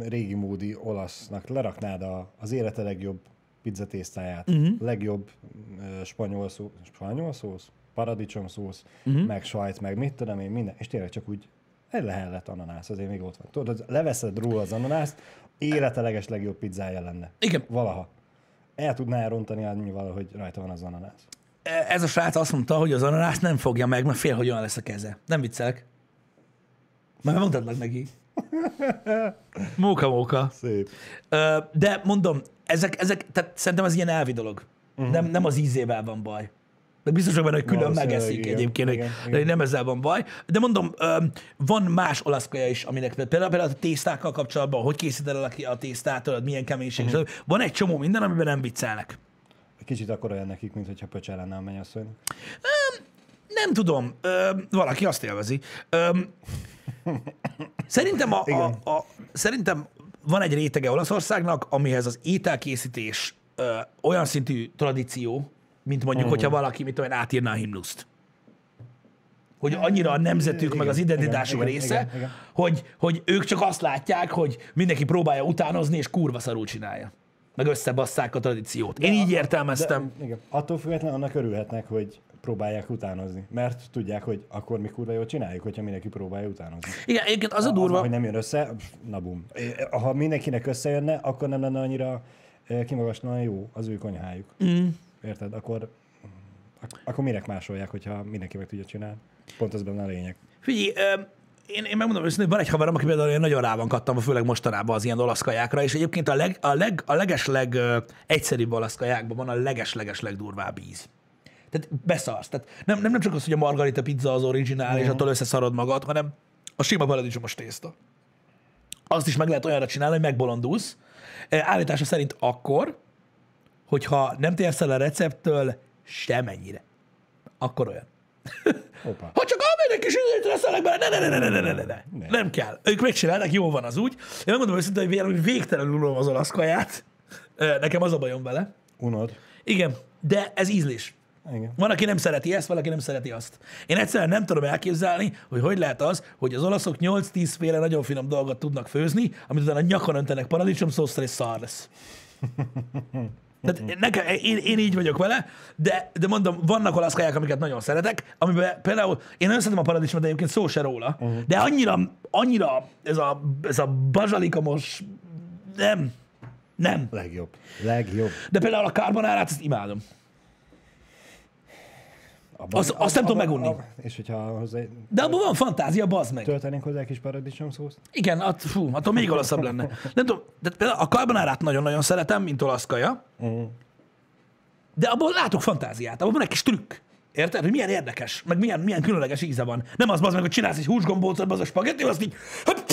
régi módi olasznak leraknád a, az élete legjobb pizzatésztáját, uh-huh. legjobb ö, spanyol, szó, spanyol szósz, paradicsom szósz, uh-huh. meg sajt, meg mit tudom én, minden, és tényleg csak úgy egy lehellet ananász, azért még ott van. Tudod, leveszed róla az ananászt, élete leges legjobb pizzája lenne. Igen. Valaha. El tudná elrontani annyival, hogy rajta van az ananász. Ez a srác azt mondta, hogy az ananász nem fogja meg, mert fél, hogy olyan lesz a keze. Nem viccelek. Már mondtad meg neki. Móka, móka. Szép. De mondom, ezek, ezek, tehát szerintem ez ilyen elvi dolog. Uh-huh. Nem, nem az ízével van baj. De biztos vagyok benne, hogy külön megeszik igen, egyébként, igen, hogy igen. nem ezzel van baj. De mondom, van más olasz kaja is, aminek például, például a tésztákkal kapcsolatban, hogy készíted el a- tésztát, milyen keménység. Uh-huh. Van egy csomó minden, amiben nem viccelnek. Kicsit akkor olyan nekik, mint hogyha pöcse lenne a mennyasszonynak. Nem tudom, ö, valaki azt élvezi. Ö, szerintem, a, a, a, szerintem van egy rétege Olaszországnak, amihez az ételkészítés ö, olyan szintű tradíció, mint mondjuk, hogyha valaki, mit tudom én, átírná a himnuszt. Hogy annyira a nemzetük, meg az identitásuk igen, része, igen, igen. Hogy, hogy ők csak azt látják, hogy mindenki próbálja utánozni, és kurva szarul csinálja. Meg összebasszák a tradíciót. Én így értelmeztem. De, igen. Attól függetlenül annak örülhetnek, hogy próbálják utánozni. Mert tudják, hogy akkor mi kurva jól csináljuk, hogyha mindenki próbálja utánozni. Igen, egyébként az a Az, durva, hogy nem jön össze, na bum. Ha mindenkinek összejönne, akkor nem lenne annyira kimagaslóan jó az ő konyhájuk. Mm. Érted? Akkor, ak- akkor minek másolják, hogyha mindenki meg tudja csinálni? Pont ez benne a lényeg. Figyelj, én, én megmondom őszintén, van egy haverom, aki például én nagyon rá van kattam, főleg mostanában az ilyen olasz kajákra, és egyébként a, leg, a, leg, a legesleg ö, egyszerűbb olasz kajákban van a legesleges legdurvább íz. Tehát beszarsz. Tehát nem, nem, nem csak az, hogy a margarita pizza az originál, uh-huh. és attól összeszarod magad, hanem a sima paradicsomos tészta. Azt is meg lehet olyanra csinálni, hogy megbolondulsz. Ö, Állítása szerint akkor, hogyha nem térsz el a recepttől semennyire. Akkor olyan. Opa. Ha csak amelynek kis időt leszelek bele, ne, ne, ne, ne, ne, ne, ne, ne, ne. Nem kell. Ők megcsinálnak, jó van az úgy. Én megmondom őszintén, hogy véleményem végtelenül unom az olasz kaját. Nekem az a bajom vele. Unod? Igen, de ez ízlés. Igen. Van, aki nem szereti ezt, valaki nem szereti azt. Én egyszerűen nem tudom elképzelni, hogy hogy lehet az, hogy az olaszok 8-10 féle nagyon finom dolgot tudnak főzni, amit utána nyakon öntenek paradicsomszósztal és szar lesz. Tehát nekem, én, én, így vagyok vele, de, de mondom, vannak olasz kaják, amiket nagyon szeretek, amiben például én nagyon szeretem a paradicsomot, de egyébként szó se róla, uh-huh. de annyira, annyira ez a, ez a bazsalikomos, nem, nem. Legjobb. Legjobb. De például a carbonárát, ezt imádom. Abban, Az- azt nem tudom megunni. És hogyha hozzá De abban van fantázia, bazd meg. töltenénk hozzá egy kis paradicsom szószt? Igen, att, fú, attól még olaszabb lenne. Nem tudom, de például a carbonárát nagyon-nagyon szeretem, mint olasz kaja, Uh-huh. de abból látok fantáziát, abban van egy kis trükk. Érted? Hogy milyen érdekes, meg milyen, milyen különleges íze van. Nem az, az meg, hogy csinálsz egy húsgombócot, az a spagetti, azt így, hát,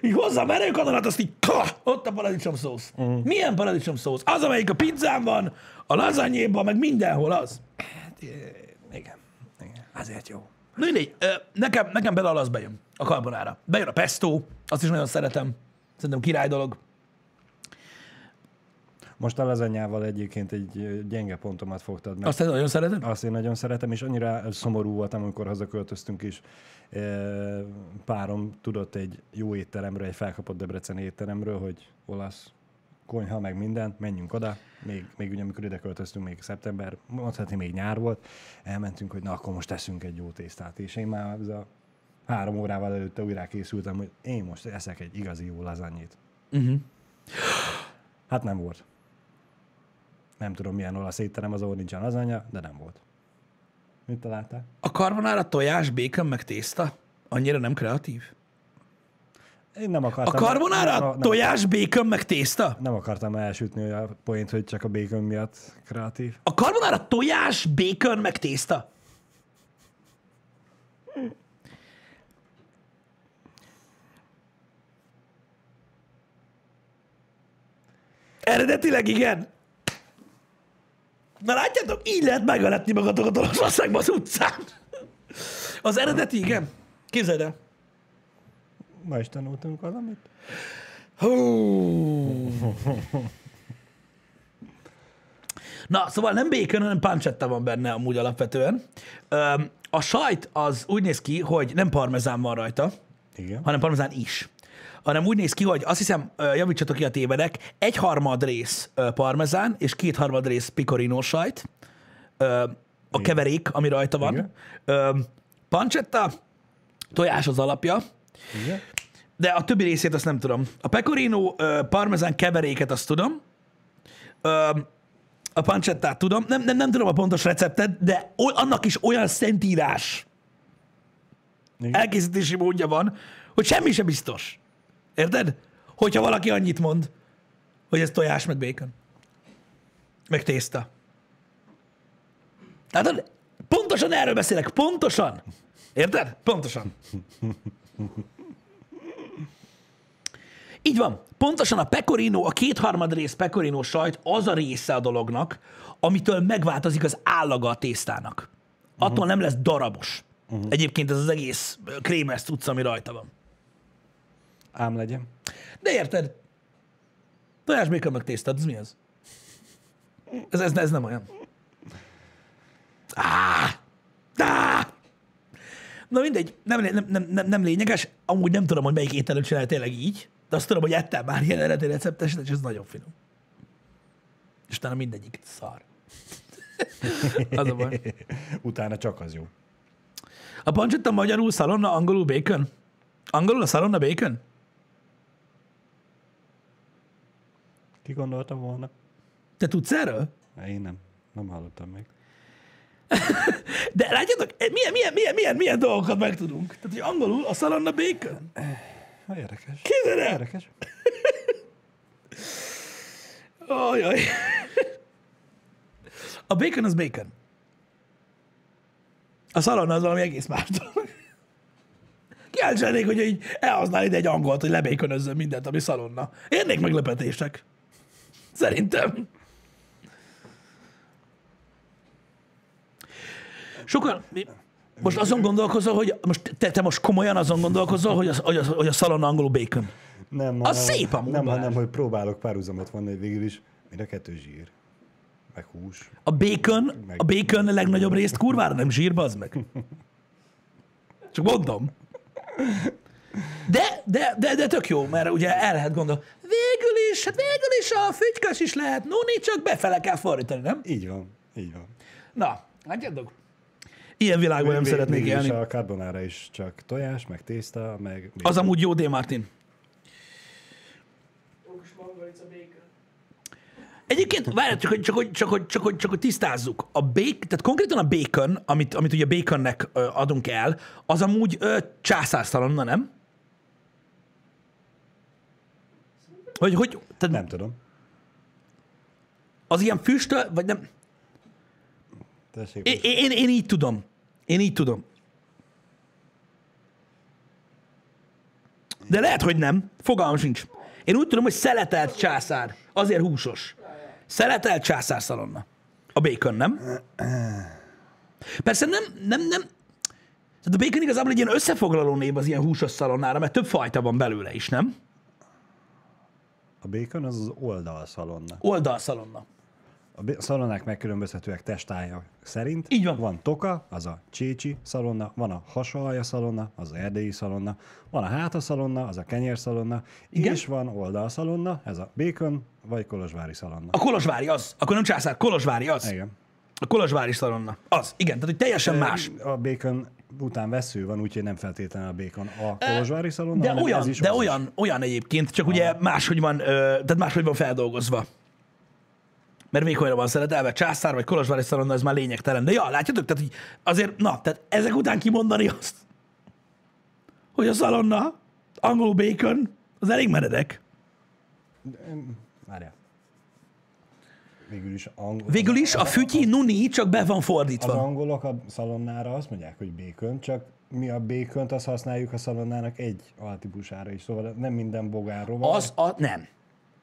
így hozzá a merőkanonat, azt így, ka, ott a paradicsom szósz. Uh-huh. Milyen paradicsom szósz? Az, amelyik a pizzán van, a lazanyéban, meg mindenhol az. Igen. Azért jó. Na mindegy, nekem, nekem bele az bejön a karbonára. Bejön a pesto, azt is nagyon szeretem. Szerintem király dolog. Most a lazanyával egyébként egy gyenge pontomat fogtad meg. Azt nagyon szeretem. Azt én nagyon szeretem, és annyira szomorú voltam, amikor hazaköltöztünk is. Párom tudott egy jó étteremről, egy felkapott Debreceni étteremről, hogy olasz konyha, meg minden, menjünk oda. Még, még ugye, amikor ide költöztünk, még szeptember, mondhatni még nyár volt, elmentünk, hogy na, akkor most teszünk egy jó tésztát. És én már ez a három órával előtte újra készültem, hogy én most eszek egy igazi jó lazanyét. Uh-huh. Hát nem volt. Nem tudom, milyen olasz étterem az, ahol nincsen lazanya, de nem volt. Mit találtál? A karbonára tojás, békön, meg tészta annyira nem kreatív? Én nem A akartam... karbonára nem, nem, tojás, békön, meg tészta? nem akartam elsütni a point, hogy csak a bacon miatt kreatív. A karbonára tojás, békön, meg tészta? Eredetileg igen. Na látjátok, így lehet megveletni magatokat Olaszországban az utcán. Az eredeti, igen. Képzeld el. Ma is tanultunk valamit. Hú. Na, szóval nem bacon, hanem pancetta van benne amúgy alapvetően. A sajt az úgy néz ki, hogy nem parmezán van rajta, Igen. hanem parmezán is. Hanem úgy néz ki, hogy azt hiszem, javítsatok ki a tévedek, egy harmad rész parmezán, és két harmad rész picorino sajt, a keverék, ami rajta van. Igen. Ö, Pancetta, tojás az alapja, Igen. De a többi részét azt nem tudom. A pecorino ö, parmezán keveréket azt tudom. Ö, a pancettát tudom. Nem, nem, nem tudom a pontos receptet, de o- annak is olyan szentírás Igen. elkészítési módja van, hogy semmi sem biztos. Érted? Hogyha valaki annyit mond, hogy ez tojás, meg bacon. Meg tészta. Tehát pontosan erről beszélek. Pontosan. Érted? Pontosan. Így van. Pontosan a pecorino, a kétharmad rész pecorino sajt az a része a dolognak, amitől megváltozik az állaga a tésztának. Attól nem lesz darabos. Uh-huh. Egyébként ez az egész krémes cucc, ami rajta van. Ám legyen. De érted? Tojás bacon meg tészta, ez mi az? Ez, ez, ez nem olyan. Á! Na mindegy, nem, nem, nem, nem, nem lényeges. Amúgy nem tudom, hogy melyik ételőt csinálja tényleg így, de azt tudom, hogy ettem már ilyen eredeti recepteset, és ez nagyon finom. És utána mindegyik szar. az a baj. Utána csak az jó. A pancsetta magyarul szalonna, angolul bacon? Angolul a szalonna bacon? Ki gondolta volna? Te tudsz erről? Én nem. Nem hallottam még. De látjátok, eh, milyen, milyen, milyen, milyen, milyen dolgokat megtudunk. Tehát, hogy angolul a szalonna bacon? Ha, érdekes. Képzeld el! Érdekes. Ajaj. A bacon az bacon. A szalonna az valami egész más dolog. Kíváncsi hogy így elhasznál ide egy angolt, hogy lebékönözzön mindent, ami szalonna. Érnék meglepetések. Szerintem. Sokan, most azon gondolkozol, hogy most te, te most komolyan azon gondolkozol, hogy, az, hogy, az, hogy a szalonna angolul bacon. Nem, Az hanem- szép amúgy, Nem, hanem, hogy próbálok párhuzamot vonni, hogy végül is a kettő zsír. Meg hús. A bacon, a bacon a legnagyobb részt kurvára nem zsír, bazd meg. Csak mondom. De, de, de, de tök jó, mert ugye el lehet gondolni. Végül is, hát végül is a fügykös is lehet nuni, csak befele kell fordítani, nem? Így van. Így van. Na, látjátok? Ilyen világban nem szeretnék élni. A carbonara is csak tojás, meg tészta, meg... Az amúgy jó, D. Martin. Egyébként, várj, csak hogy, csak, hogy, csak, hogy, csak, hogy, csak hogy tisztázzuk. A bacon, tehát konkrétan a bacon, amit, amit ugye baconnek adunk el, az amúgy ö, császárszalonna, nem? Hogy, hogy, tehát Nem tudom. az ilyen füstöl, vagy nem? Tessék, Én, én, én így tudom. Én így tudom. De lehet, hogy nem. Fogalmam sincs. Én úgy tudom, hogy szeletelt császár. Azért húsos. Szeletelt császár szalonna. A bacon, nem? Persze nem, nem, nem. Tehát a bacon igazából egy ilyen összefoglaló név az ilyen húsos szalonnára, mert több fajta van belőle is, nem? A bacon az az oldalszalonna. Oldalszalonna. A szalonnák megkülönbözhetőek testája szerint. Így van. Van toka, az a csécsi szalonna, van a hasalja szalonna, az erdélyi szalonna, van a háta szalonna, az a kenyér szalonna, Igen. és van oldalszalonna, ez a bacon vagy kolozsvári szalonna. A kolozsvári az. Akkor nem császár, kolozsvári az. Igen. A kolozsvári szalonna. Az. Igen, tehát hogy teljesen más. A bacon után vesző van, úgyhogy nem feltétlenül a bacon a kolozsvári szalonna, De olyan, ez is de olyan, olyan egyébként, csak ugye máshogy van, tehát máshogy van feldolgozva. Mert vékonyra van szeretelve, császár vagy kolozsvári szalonna, ez már lényegtelen. De ja, látjátok, tehát így azért, na, tehát ezek után kimondani azt, hogy a szalonna, angolul bacon, az elég meredek. Várjál. Végül is angol... Végül is a fütyi nuni csak be van Az fordítva. angolok a szalonnára azt mondják, hogy bacon, csak mi a bacont azt használjuk a szalonnának egy altípusára is, szóval nem minden bogárról van. Az a, nem,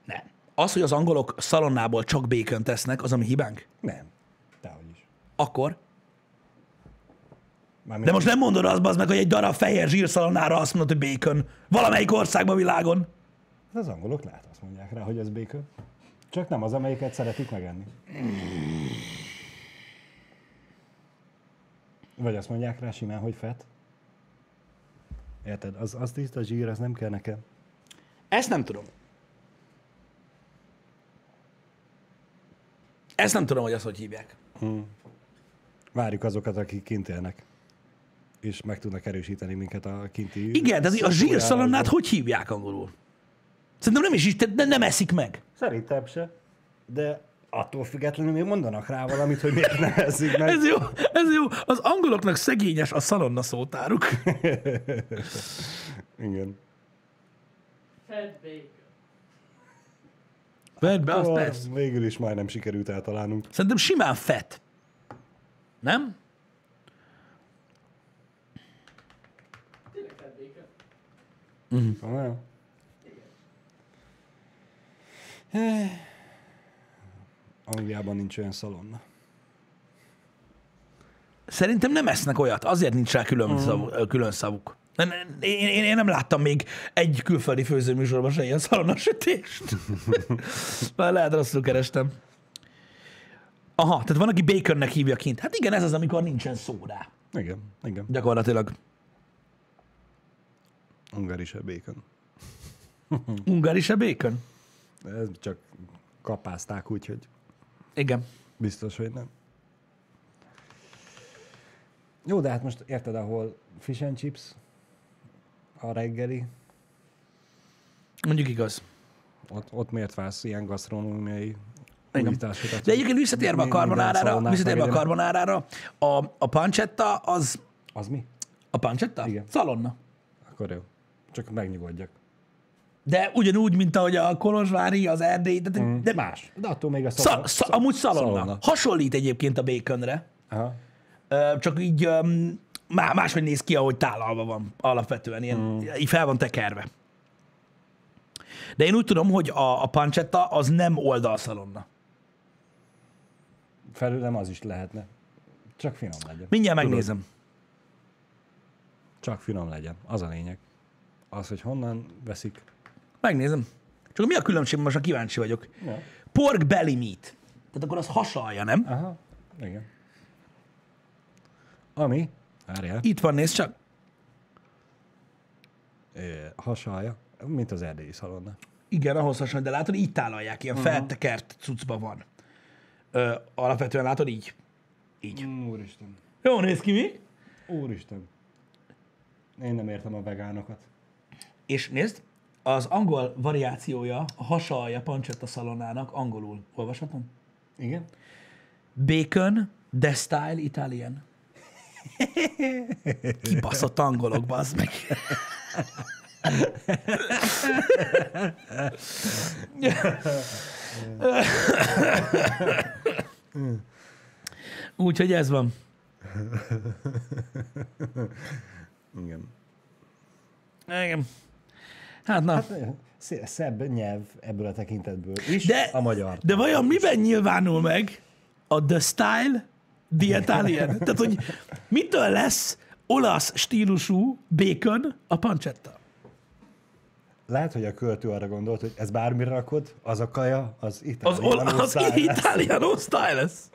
nem. Az, hogy az angolok szalonnából csak bacon tesznek, az a mi hibánk. Nem. Dehogy is. Akkor Mármint De most nem mondod azt, bazd meg, hogy egy darab fehér zsírszalonára azt mondod, hogy bacon. Valamelyik országban világon. Az angolok lehet azt mondják rá, hogy ez bacon. Csak nem az, amelyiket szeretik megenni. Vagy azt mondják rá simán, hogy fett. Érted? Az, az tiszta zsír, az nem kell nekem. Ezt nem tudom. Ezt nem tudom, hogy azt hogy hívják. Várjuk azokat, akik kint élnek. És meg tudnak erősíteni minket a kinti... Igen, de a zsírszalonnát hogy hívják angolul? Szerintem nem is is, de nem eszik meg. Szerintem se. De attól függetlenül még mondanak rá valamit, hogy miért ne eszik meg. Ez jó, ez jó. Az angoloknak szegényes a szalonna szótáruk. Igen. Fed bacon. Vedd be, azt persze. végül is majdnem sikerült eltalálnunk. Szerintem simán fett. Nem? Komolyan? Angliában nincs olyan szalonna. Szerintem nem esznek olyat, azért nincs rá külön, szav, külön szavuk. Nem- Én, én, én nem láttam még egy külföldi főzőműsorban se ilyen szalonnasütést. Már lehet rosszul kerestem. Aha, tehát van, aki baconnek hívja kint. Hát igen, ez az, amikor nincsen szó rá. Igen, igen. Gyakorlatilag. Ungarise bacon. Ungari se bacon? Ez csak kapázták úgy, hogy Igen. biztos, hogy nem. Jó, de hát most érted, ahol fish and chips, reggeli, Mondjuk igaz. ott, ott miért vársz ilyen gasztronómiai Igen. újításokat? De egyébként visszatérve a karbonárára, visszatérve a karbonárára, a, a pancetta az... Az mi? A pancetta? Igen. Szalonna. Akkor jó. Csak megnyugodjak. De ugyanúgy, mint ahogy a Kolozsvári, az Erdély, de, de, de Más. De attól még a Szal, szalonna. szal, amúgy szalonna. szalonna. Hasonlít egyébként a baconre, Aha. Ö, csak így öm, má- máshogy néz ki, ahogy tálalva van alapvetően, ilyen, mm. így fel van tekerve. De én úgy tudom, hogy a, a pancetta az nem oldalszalonna. Felőlem az is lehetne. Csak finom legyen. Mindjárt Tudod, megnézem. Csak finom legyen. Az a lényeg. Az, hogy honnan veszik. Megnézem. Csak mi a különbség, most már kíváncsi vagyok. Ja. Pork belly meat. Tehát akkor az hasalja, nem? Aha. Igen. Ami, várjál, Itt van, nézd csak. ö, hasalja, mint az erdélyi szalonna. Igen, ahhoz hasonlít, de látod, így tálalják, ilyen uh-huh. feltekert cuccba van. Ö, alapvetően látod így. Így. Úristen. Jó néz ki, mi? Úristen. Én nem értem a vegánokat. És nézd, az angol variációja, a hasalja pancetta szalonának angolul. Olvashatom? Igen? Bacon, the style Italian. Kibaszott angolok, bazd meg. Úgyhogy ez van. Igen. Igen. Hát na. Szé- Szebb nyelv ebből a tekintetből is, De, a magyar. de vajon miben nyilvánul meg a the style, the Italian? Tehát, hogy mitől lesz olasz stílusú bacon a pancetta? Lehet, hogy a költő arra gondolt, hogy ez bármire rakod, az a kaja, az Az, italiano ol- az style. Italiano style lesz.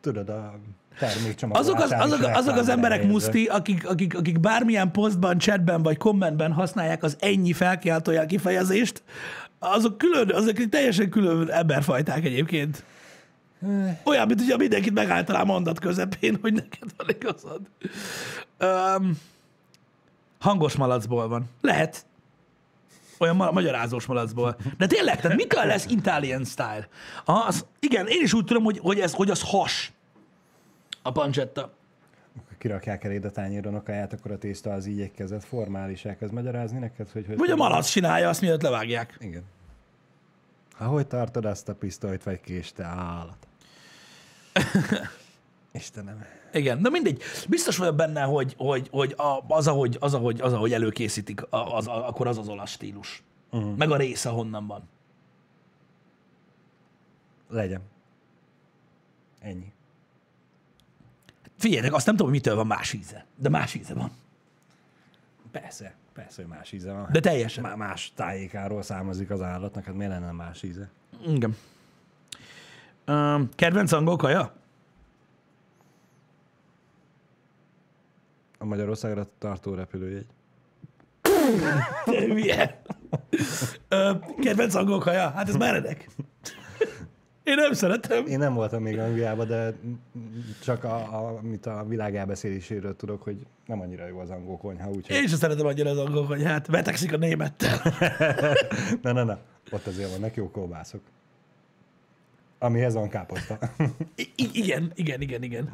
Tudod, a. Azok az, azok, azok az emberek muszti, akik, akik, akik bármilyen posztban, chatben vagy kommentben használják az ennyi felkiáltójel kifejezést, azok külön, azok teljesen külön emberfajták egyébként. Olyan, mint hogyha mindenkit megálltanál mondat közepén, hogy neked van igazad. Um, hangos malacból van. Lehet. Olyan ma- magyarázós malacból. De tényleg, tehát mitől lesz Italian style? Az, igen, én is úgy tudom, hogy, hogy, ez, hogy az has. A pancetta. Kirakják eléd a tányéron a kaját, akkor a tészta az így érkezett formális. Elkezd magyarázni neked, hogy... hogy Vagy a malac csinálja azt, mielőtt levágják. Igen. Ha hogy tartod azt a pisztolyt, vagy kést, te állat? Istenem. Igen, de mindegy. Biztos vagyok benne, hogy, hogy, hogy az, ahogy, az, ahogy, az, ahogy előkészítik, az, akkor az az olasz stílus. Uh-huh. Meg a része honnan van. Legyen. Ennyi. Figyeljetek, azt nem tudom, hogy mitől van más íze. De más íze van. Persze, persze, hogy más íze van. De teljesen. Má- más tájékáról származik az állatnak, hát miért lenne más íze? Igen. Um, kedvenc angol kaja? A Magyarországra tartó repülőjegy. Te hülye. Kedvenc angol kaja? Hát ez meredek. Én nem szeretem. Én nem voltam még Angliában, de csak a, a, amit a világ elbeszéléséről tudok, hogy nem annyira jó az angol konyha, úgyhogy... Én sem szeretem annyira az angol konyhát. Vetekszik a némettel. Na, na, na. Ott azért vannak jó kolbászok. Amihez van káposzta. I- igen, igen, igen, igen.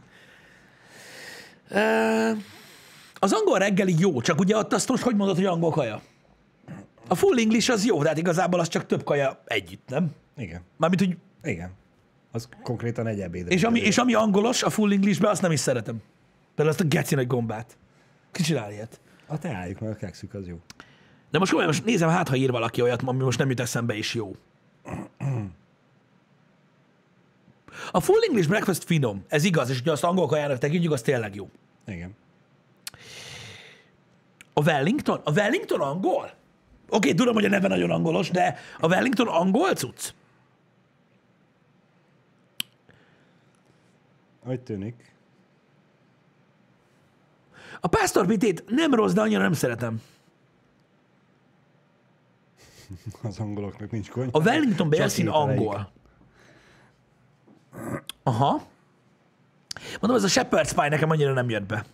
Az angol reggeli jó, csak ugye ott azt most hogy mondod, hogy angol kaja? A full English az jó, de hát igazából az csak több kaja együtt, nem? Igen. Mármint, hogy Igen. Az konkrétan egy ebéd. és ami, és ami angolos a full Englishbe, azt nem is szeretem. Például azt a geci nagy gombát. Ki csinál ilyet? A teájuk, mert a kekszük az jó. De most komolyan, most nézem, hát ha ír valaki olyat, ami most nem jut eszembe, és jó. A full English breakfast finom, ez igaz, és hogyha azt angol kajának tekintjük, az tényleg jó. Igen. A Wellington? A Wellington angol? Oké, okay, tudom, hogy a neve nagyon angolos, de a Wellington angol cucc? Hogy tűnik. A pásztorpitét nem rossz, de annyira nem szeretem. Az angoloknak nincs konyha. A Wellington Belsin angol. Aha. Mondom, ez a Shepherd's Pie nekem annyira nem jött be.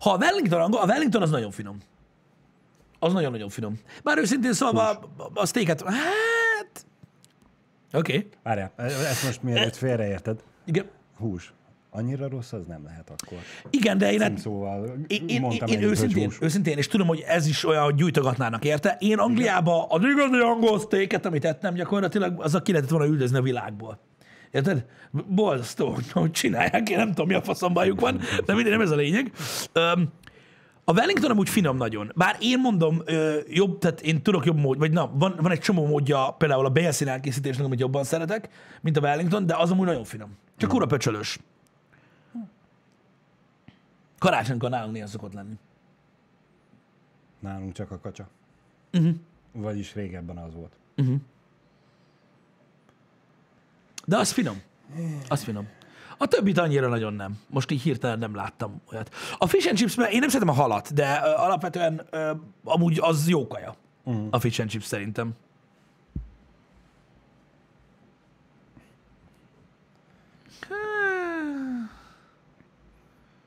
Ha a Wellington angol, a Wellington az nagyon finom. Az nagyon-nagyon finom. Bár őszintén szólva a, a steaket, hát... Oké. Okay. Várjál, ezt most mielőtt félreérted. Igen. Hús. Annyira rossz az nem lehet akkor. Igen, de én, Szóval én, én, én, én őszintén, hús. őszintén, és tudom, hogy ez is olyan, hogy gyújtogatnának érte. Én Angliába az igazi angol steaket, amit ettem, gyakorlatilag az a ki lehetett volna üldözni a világból. Érted? Borzasztó, hogy- csinálják, én nem tudom, mi a faszom bajuk van, de minden nem ez a lényeg. Öm, a Wellington amúgy finom nagyon. Bár én mondom, ö, jobb, tehát én tudok jobb mód, vagy na, van, van egy csomó módja például a bélszín elkészítésnek, amit jobban szeretek, mint a Wellington, de az amúgy nagyon finom. Csak ura pöcsölös. Karácsonykor nálunk néha szokott lenni. Nálunk csak a kacsa. Mhm. Vagyis régebben az volt. De az finom. Az finom. A többit annyira nagyon nem. Most így hirtelen nem láttam olyat. A fish and chipsben én nem szeretem a halat, de ö, alapvetően ö, amúgy az jó kaja. Uh-huh. A fish and chips szerintem.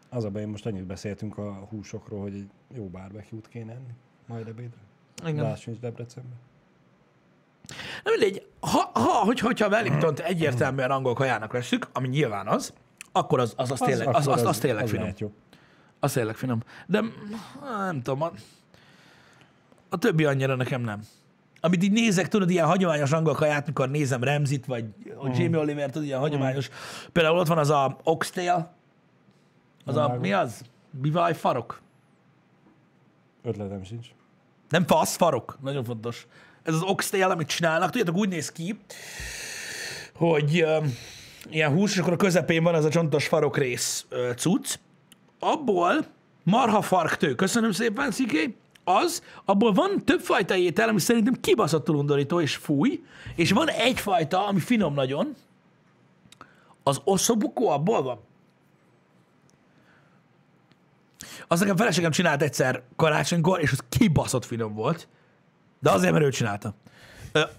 Az a baj, most annyit beszéltünk a húsokról, hogy egy jó barbecue-t kéne enni. Majd ebédre. Igen. Lássunk Debrecenben. Na mindegy, ha, ha, hogy, hogyha a Wellington egyértelműen angol kajának veszük, ami nyilván az, akkor az, az, az, tényleg, az, az, az, tényleg az finom. Az tényleg finom. De mm, nem tudom, a, a többi annyira nekem nem. Amit így nézek, tudod, ilyen hagyományos angol kaját, mikor nézem Remzit, vagy a Jamie Oliver, tudod, ilyen hagyományos. Például ott van az a oxtail, az a, Vágom. mi az? Bivaj farok? Ötletem sincs. Nem fasz, farok. Nagyon fontos. Ez az oxtail, amit csinálnak, tudjátok, úgy néz ki, hogy uh, ilyen hús, és akkor a közepén van ez a csontos farok rész uh, cucc. Abból marha farktő, köszönöm szépen, Sziké, az, abból van többfajta étel, ami szerintem kibaszottul undorító és fúj, és van egyfajta, ami finom nagyon, az oszobukó abból van. Azt nekem feleségem csinált egyszer karácsonykor, és az kibaszott finom volt. De azért, mert ő csinálta.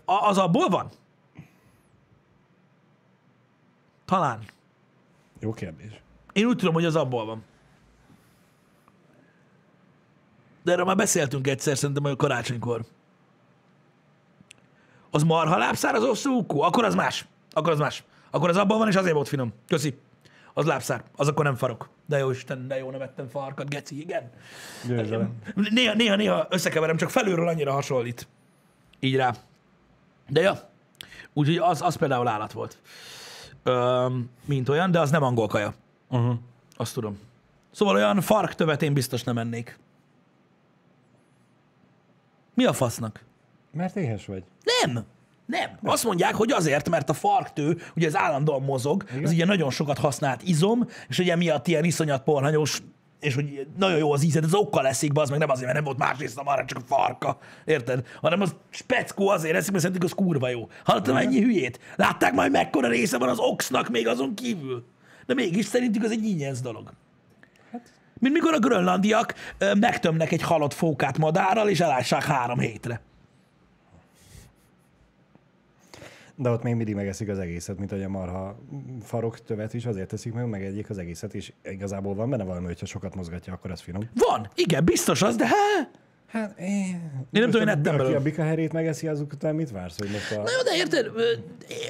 Az abból van? Talán. Jó kérdés. Én úgy tudom, hogy az abból van. De erről már beszéltünk egyszer, szerintem a karácsonykor. Az marha lábszár, az oszókú? Akkor az más. Akkor az más. Akkor az abban van, és azért volt finom. Köszi. Az lábszár. Az akkor nem farok. De jó Isten, de jó, nem ettem farkat, geci, igen. Néha, néha, néha összekeverem, csak felülről annyira hasonlít. Így rá. De ja, úgyhogy az, az például állat volt. Öm, mint olyan, de az nem angol kaja. Uh-huh. Azt tudom. Szóval olyan farktövet én biztos nem ennék. Mi a fasznak? Mert éhes vagy. Nem! Nem. Azt mondják, hogy azért, mert a farktő, ugye ez állandóan mozog, Igen? az ugye nagyon sokat használt izom, és ugye miatt ilyen iszonyat porhanyos, és hogy nagyon jó az ízed, az okkal eszik, az meg nem azért, mert nem volt más része arra, csak a farka. Érted? Hanem az speckó azért eszik, mert szerintem az kurva jó. Hallottam ennyi hülyét? Látták majd mekkora része van az oxnak még azon kívül? De mégis szerintük az egy ingyenc dolog. Mint mikor a grönlandiak megtömnek egy halott fókát madárral, és elássák három hétre. De ott még mindig megeszik az egészet, mint hogy a marha farok tövet is azért teszik meg, megegyik az egészet, és igazából van benne valami, hogyha sokat mozgatja, akkor az finom. Van, igen, biztos az, de hát... Hát én... Én nem tudom, én ettem Aki belőle. a bikaherét megeszi, azok után mit vársz, hogy most a... Na jó, de érted,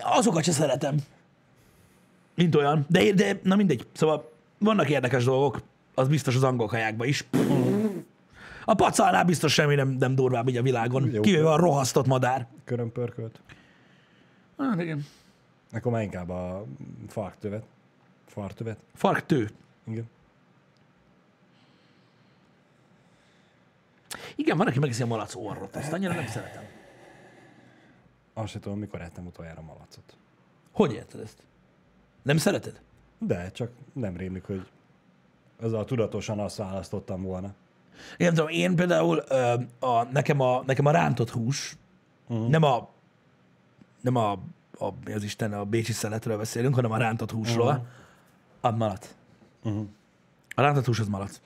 azokat se szeretem. Mint olyan. De, de na mindegy. Szóval vannak érdekes dolgok, az biztos az angol kajákban is. A pacalnál biztos semmi nem, nem durvább így a világon. Jó. Kivéve a rohasztott madár. körömpörkölt? Hát igen. Akkor már inkább a farktövet. Fartövet. Farktő. Igen. Igen, van, aki megeszi a malac orrot. Ezt annyira nem szeretem. Azt se tudom, mikor ettem utoljára malacot. Hogy érted ezt? Nem szereted? De csak nem rémlik, hogy azzal tudatosan azt választottam volna. Én tudom, én például ö, a, nekem, a, nekem a rántott hús, uh-huh. nem a nem a a, az Isten, a bécsi szeletről beszélünk, hanem a rántott húsról, uh-huh. az malac. Uh-huh. A rántott hús az malac.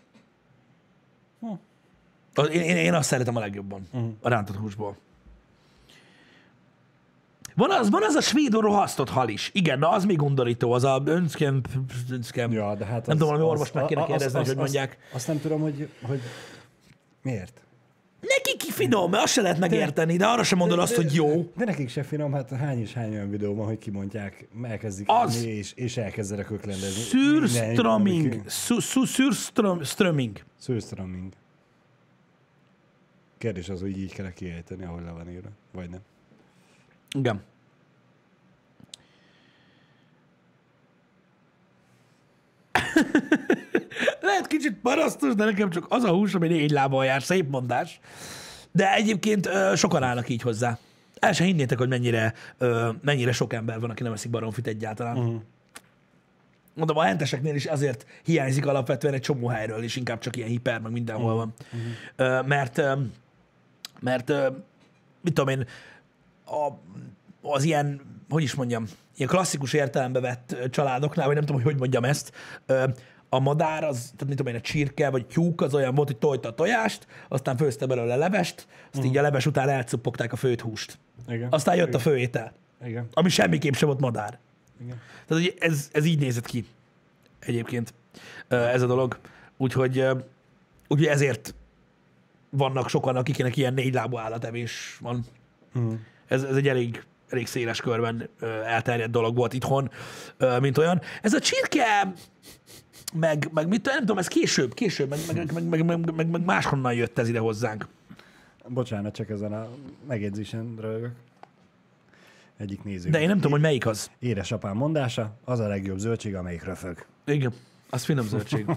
Az- Én, én, én azt szeretem a legjobban, uh-huh. a rántott húsból. Van az, van az a svéd rohasztott hal is. Igen, na az még undorító, az a önskem, önskem. Ja, de hát Nem tudom, valami orvost meg a- kéne a- kérdezni, hogy hogy mondják. Azt, azt nem tudom, hogy, hogy miért. Neki ki finom, mert azt se lehet megérteni, de arra sem mondod azt, hogy jó. De nekik se finom, hát hány és hány olyan videó van, hogy kimondják, elkezdik Az. és, és elkezdenek öklendezni. Szürströmming. Szürströmming. Szürströmming. Kérdés az, hogy így kell kiejteni, ahol le van írva, vagy nem. Igen. Lehet kicsit parasztos, de nekem csak az a hús, ami négy lábon jár. Szép mondás. De egyébként ö, sokan állnak így hozzá. El se hinnétek, hogy mennyire, ö, mennyire sok ember van, aki nem eszik baromfit egyáltalán. Uh-huh. Mondom, a henteseknél is azért hiányzik alapvetően egy csomó helyről, és inkább csak ilyen hiper, meg mindenhol van. Ö, mert, ö, mert ö, mit tudom én, a, az ilyen, hogy is mondjam, ilyen klasszikus értelembe vett családoknál, vagy nem tudom, hogy hogy mondjam ezt, ö, a madár, az, tehát mit tudom én, a csirke, vagy tyúk, az olyan volt, hogy tojta a tojást, aztán főzte belőle levest, azt így a leves után elcuppogták a főt húst. Igen. Aztán jött a főétel, Igen. ami semmiképp sem volt madár. Igen. Tehát ugye ez, ez így nézett ki egyébként ez a dolog. Úgyhogy, úgyhogy ezért vannak sokan, akiknek ilyen négy lábú állatevés van. Mhm. Ez, ez egy elég, elég széles körben elterjedt dolog volt itthon, mint olyan. Ez a csirke, meg, meg mit nem tudom, ez később, később, meg, meg, meg, meg, meg, meg, meg máshonnan jött ez ide hozzánk. Bocsánat, csak ezen a megjegyzésen rögök. Egyik néző. De én nem tudom, hogy melyik az. Édesapám mondása, az a legjobb zöldség, amelyik röfög. Igen, az finom zöldség.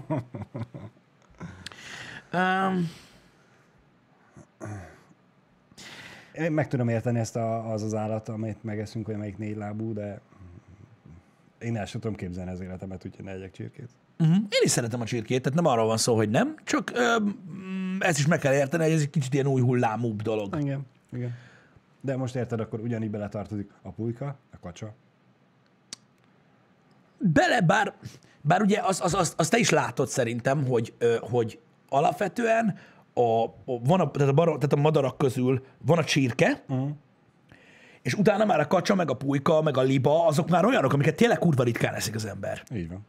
um, Én meg tudom érteni ezt a, az az állat, amit megeszünk, hogy amelyik négy lábú, de én el sem tudom képzelni az életemet, úgyhogy ne egyek csirkét. Uh-huh. Én is szeretem a csirkét, tehát nem arról van szó, hogy nem, csak ö, mm, ezt is meg kell érteni, hogy ez egy kicsit ilyen új hullámúbb dolog. Igen, igen. De most érted, akkor ugyanígy beletartozik a pulyka, a kacsa. Bele, bár, bár ugye az, az, az, azt te is látod szerintem, hogy, ö, hogy alapvetően a, a, van a, tehát, a bar, tehát a madarak közül van a csirke, uh-huh. és utána már a kacsa, meg a pulyka, meg a liba, azok már olyanok, amiket tényleg kurva ritkán eszik az ember. Így van.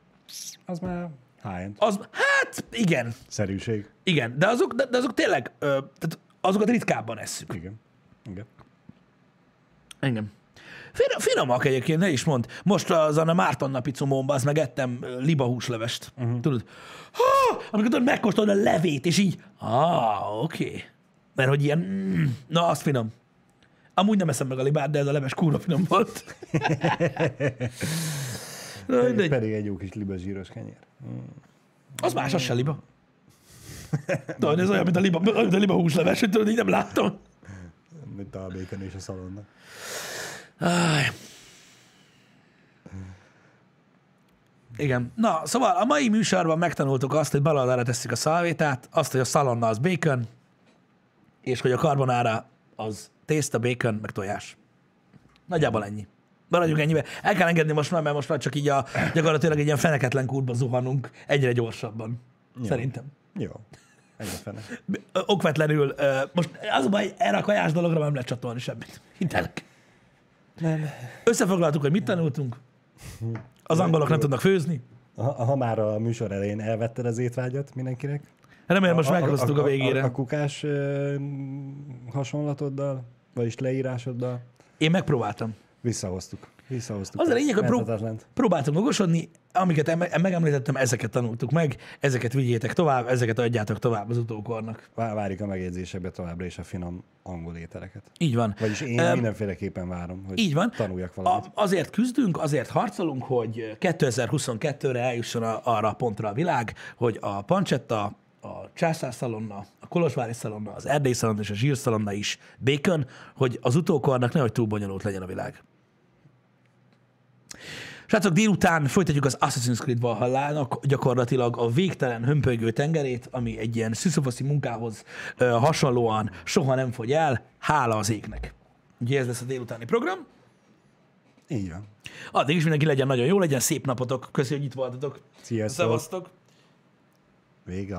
Az már high-end. Az, hát igen, Szerűség. igen, de azok, de, de azok tényleg, ö, tehát azokat ritkábban esszük. Igen. Igen. Engem. Finom, finomak egyébként, ne is mond. Most azon a Márton napi cumómban az meg ettem ö, libahúslevest. Uh-huh. Tudod? Ha, amikor tudod, megkóstolod a levét, és így, ah, oké. Okay. Mert hogy ilyen, mm, na, az finom. Amúgy nem eszem meg a libát, de ez a leves kurva finom volt. Na, Pedig, pedig egy jó kis liba zsíros kenyér. Az más, az se liba. Tudod, ez olyan, mint a liba, mint a liba húsleves, hogy tudod, így nem látom. Mint a béken és a szalonna. Áj. Igen. Na, szóval a mai műsorban megtanultuk azt, hogy baloldára tesszük a szalvétát, azt, hogy a szalonna az bacon, és hogy a karbonára az tészta, bacon, meg tojás. Nagyjából ennyi. Maradjunk ennyibe. El kell engedni most már, mert most már csak így a, gyakorlatilag egy ilyen feneketlen kurba zuhanunk egyre gyorsabban. Szerintem. Jó. Egyre fene. Ö, Okvetlenül. Most az a baj, erre a kajás dologra nem lehet csatolni semmit. Hitelek. Nem. Összefoglaltuk, hogy mit tanultunk. Az angolok nem tudnak főzni. Ha, ha már a műsor elején elvetted az étvágyat mindenkinek. Remélem most meghoztuk a végére. A, a kukás ö, hasonlatoddal, vagyis leírásoddal Én megpróbáltam. visszahoztuk. Visszahoztuk. Az a lényeg, hogy prób- próbáltunk okosodni, amiket em- megemlítettem, ezeket tanultuk meg, ezeket vigyétek tovább, ezeket adjátok tovább az utókornak. Vá- Várjuk a megjegyzésekbe továbbra is a finom angol ételeket. Így van. Vagyis én Em, mindenféleképpen várom, hogy Így van. tanuljak valamit. A, azért küzdünk, azért harcolunk, hogy 2022-re eljusson a, arra a pontra a világ, hogy a pancsetta, a császár szalonna, a kolozsvári szalonna, az erdély szalonna és a zsír szalonna is bacon, hogy az utókornak nehogy túl bonyolult legyen a világ. Srácok, délután folytatjuk az Assassin's Creed Valhallának gyakorlatilag a végtelen hömpölygő tengerét, ami egy ilyen szüszofoszi munkához ö, hasonlóan soha nem fogy el, hála az égnek. Ugye ez lesz a délutáni program. Így van. Addig is mindenki legyen nagyon jó, legyen szép napotok. Köszönjük, hogy itt voltatok. Sziasztok. Szevasztok. Vége.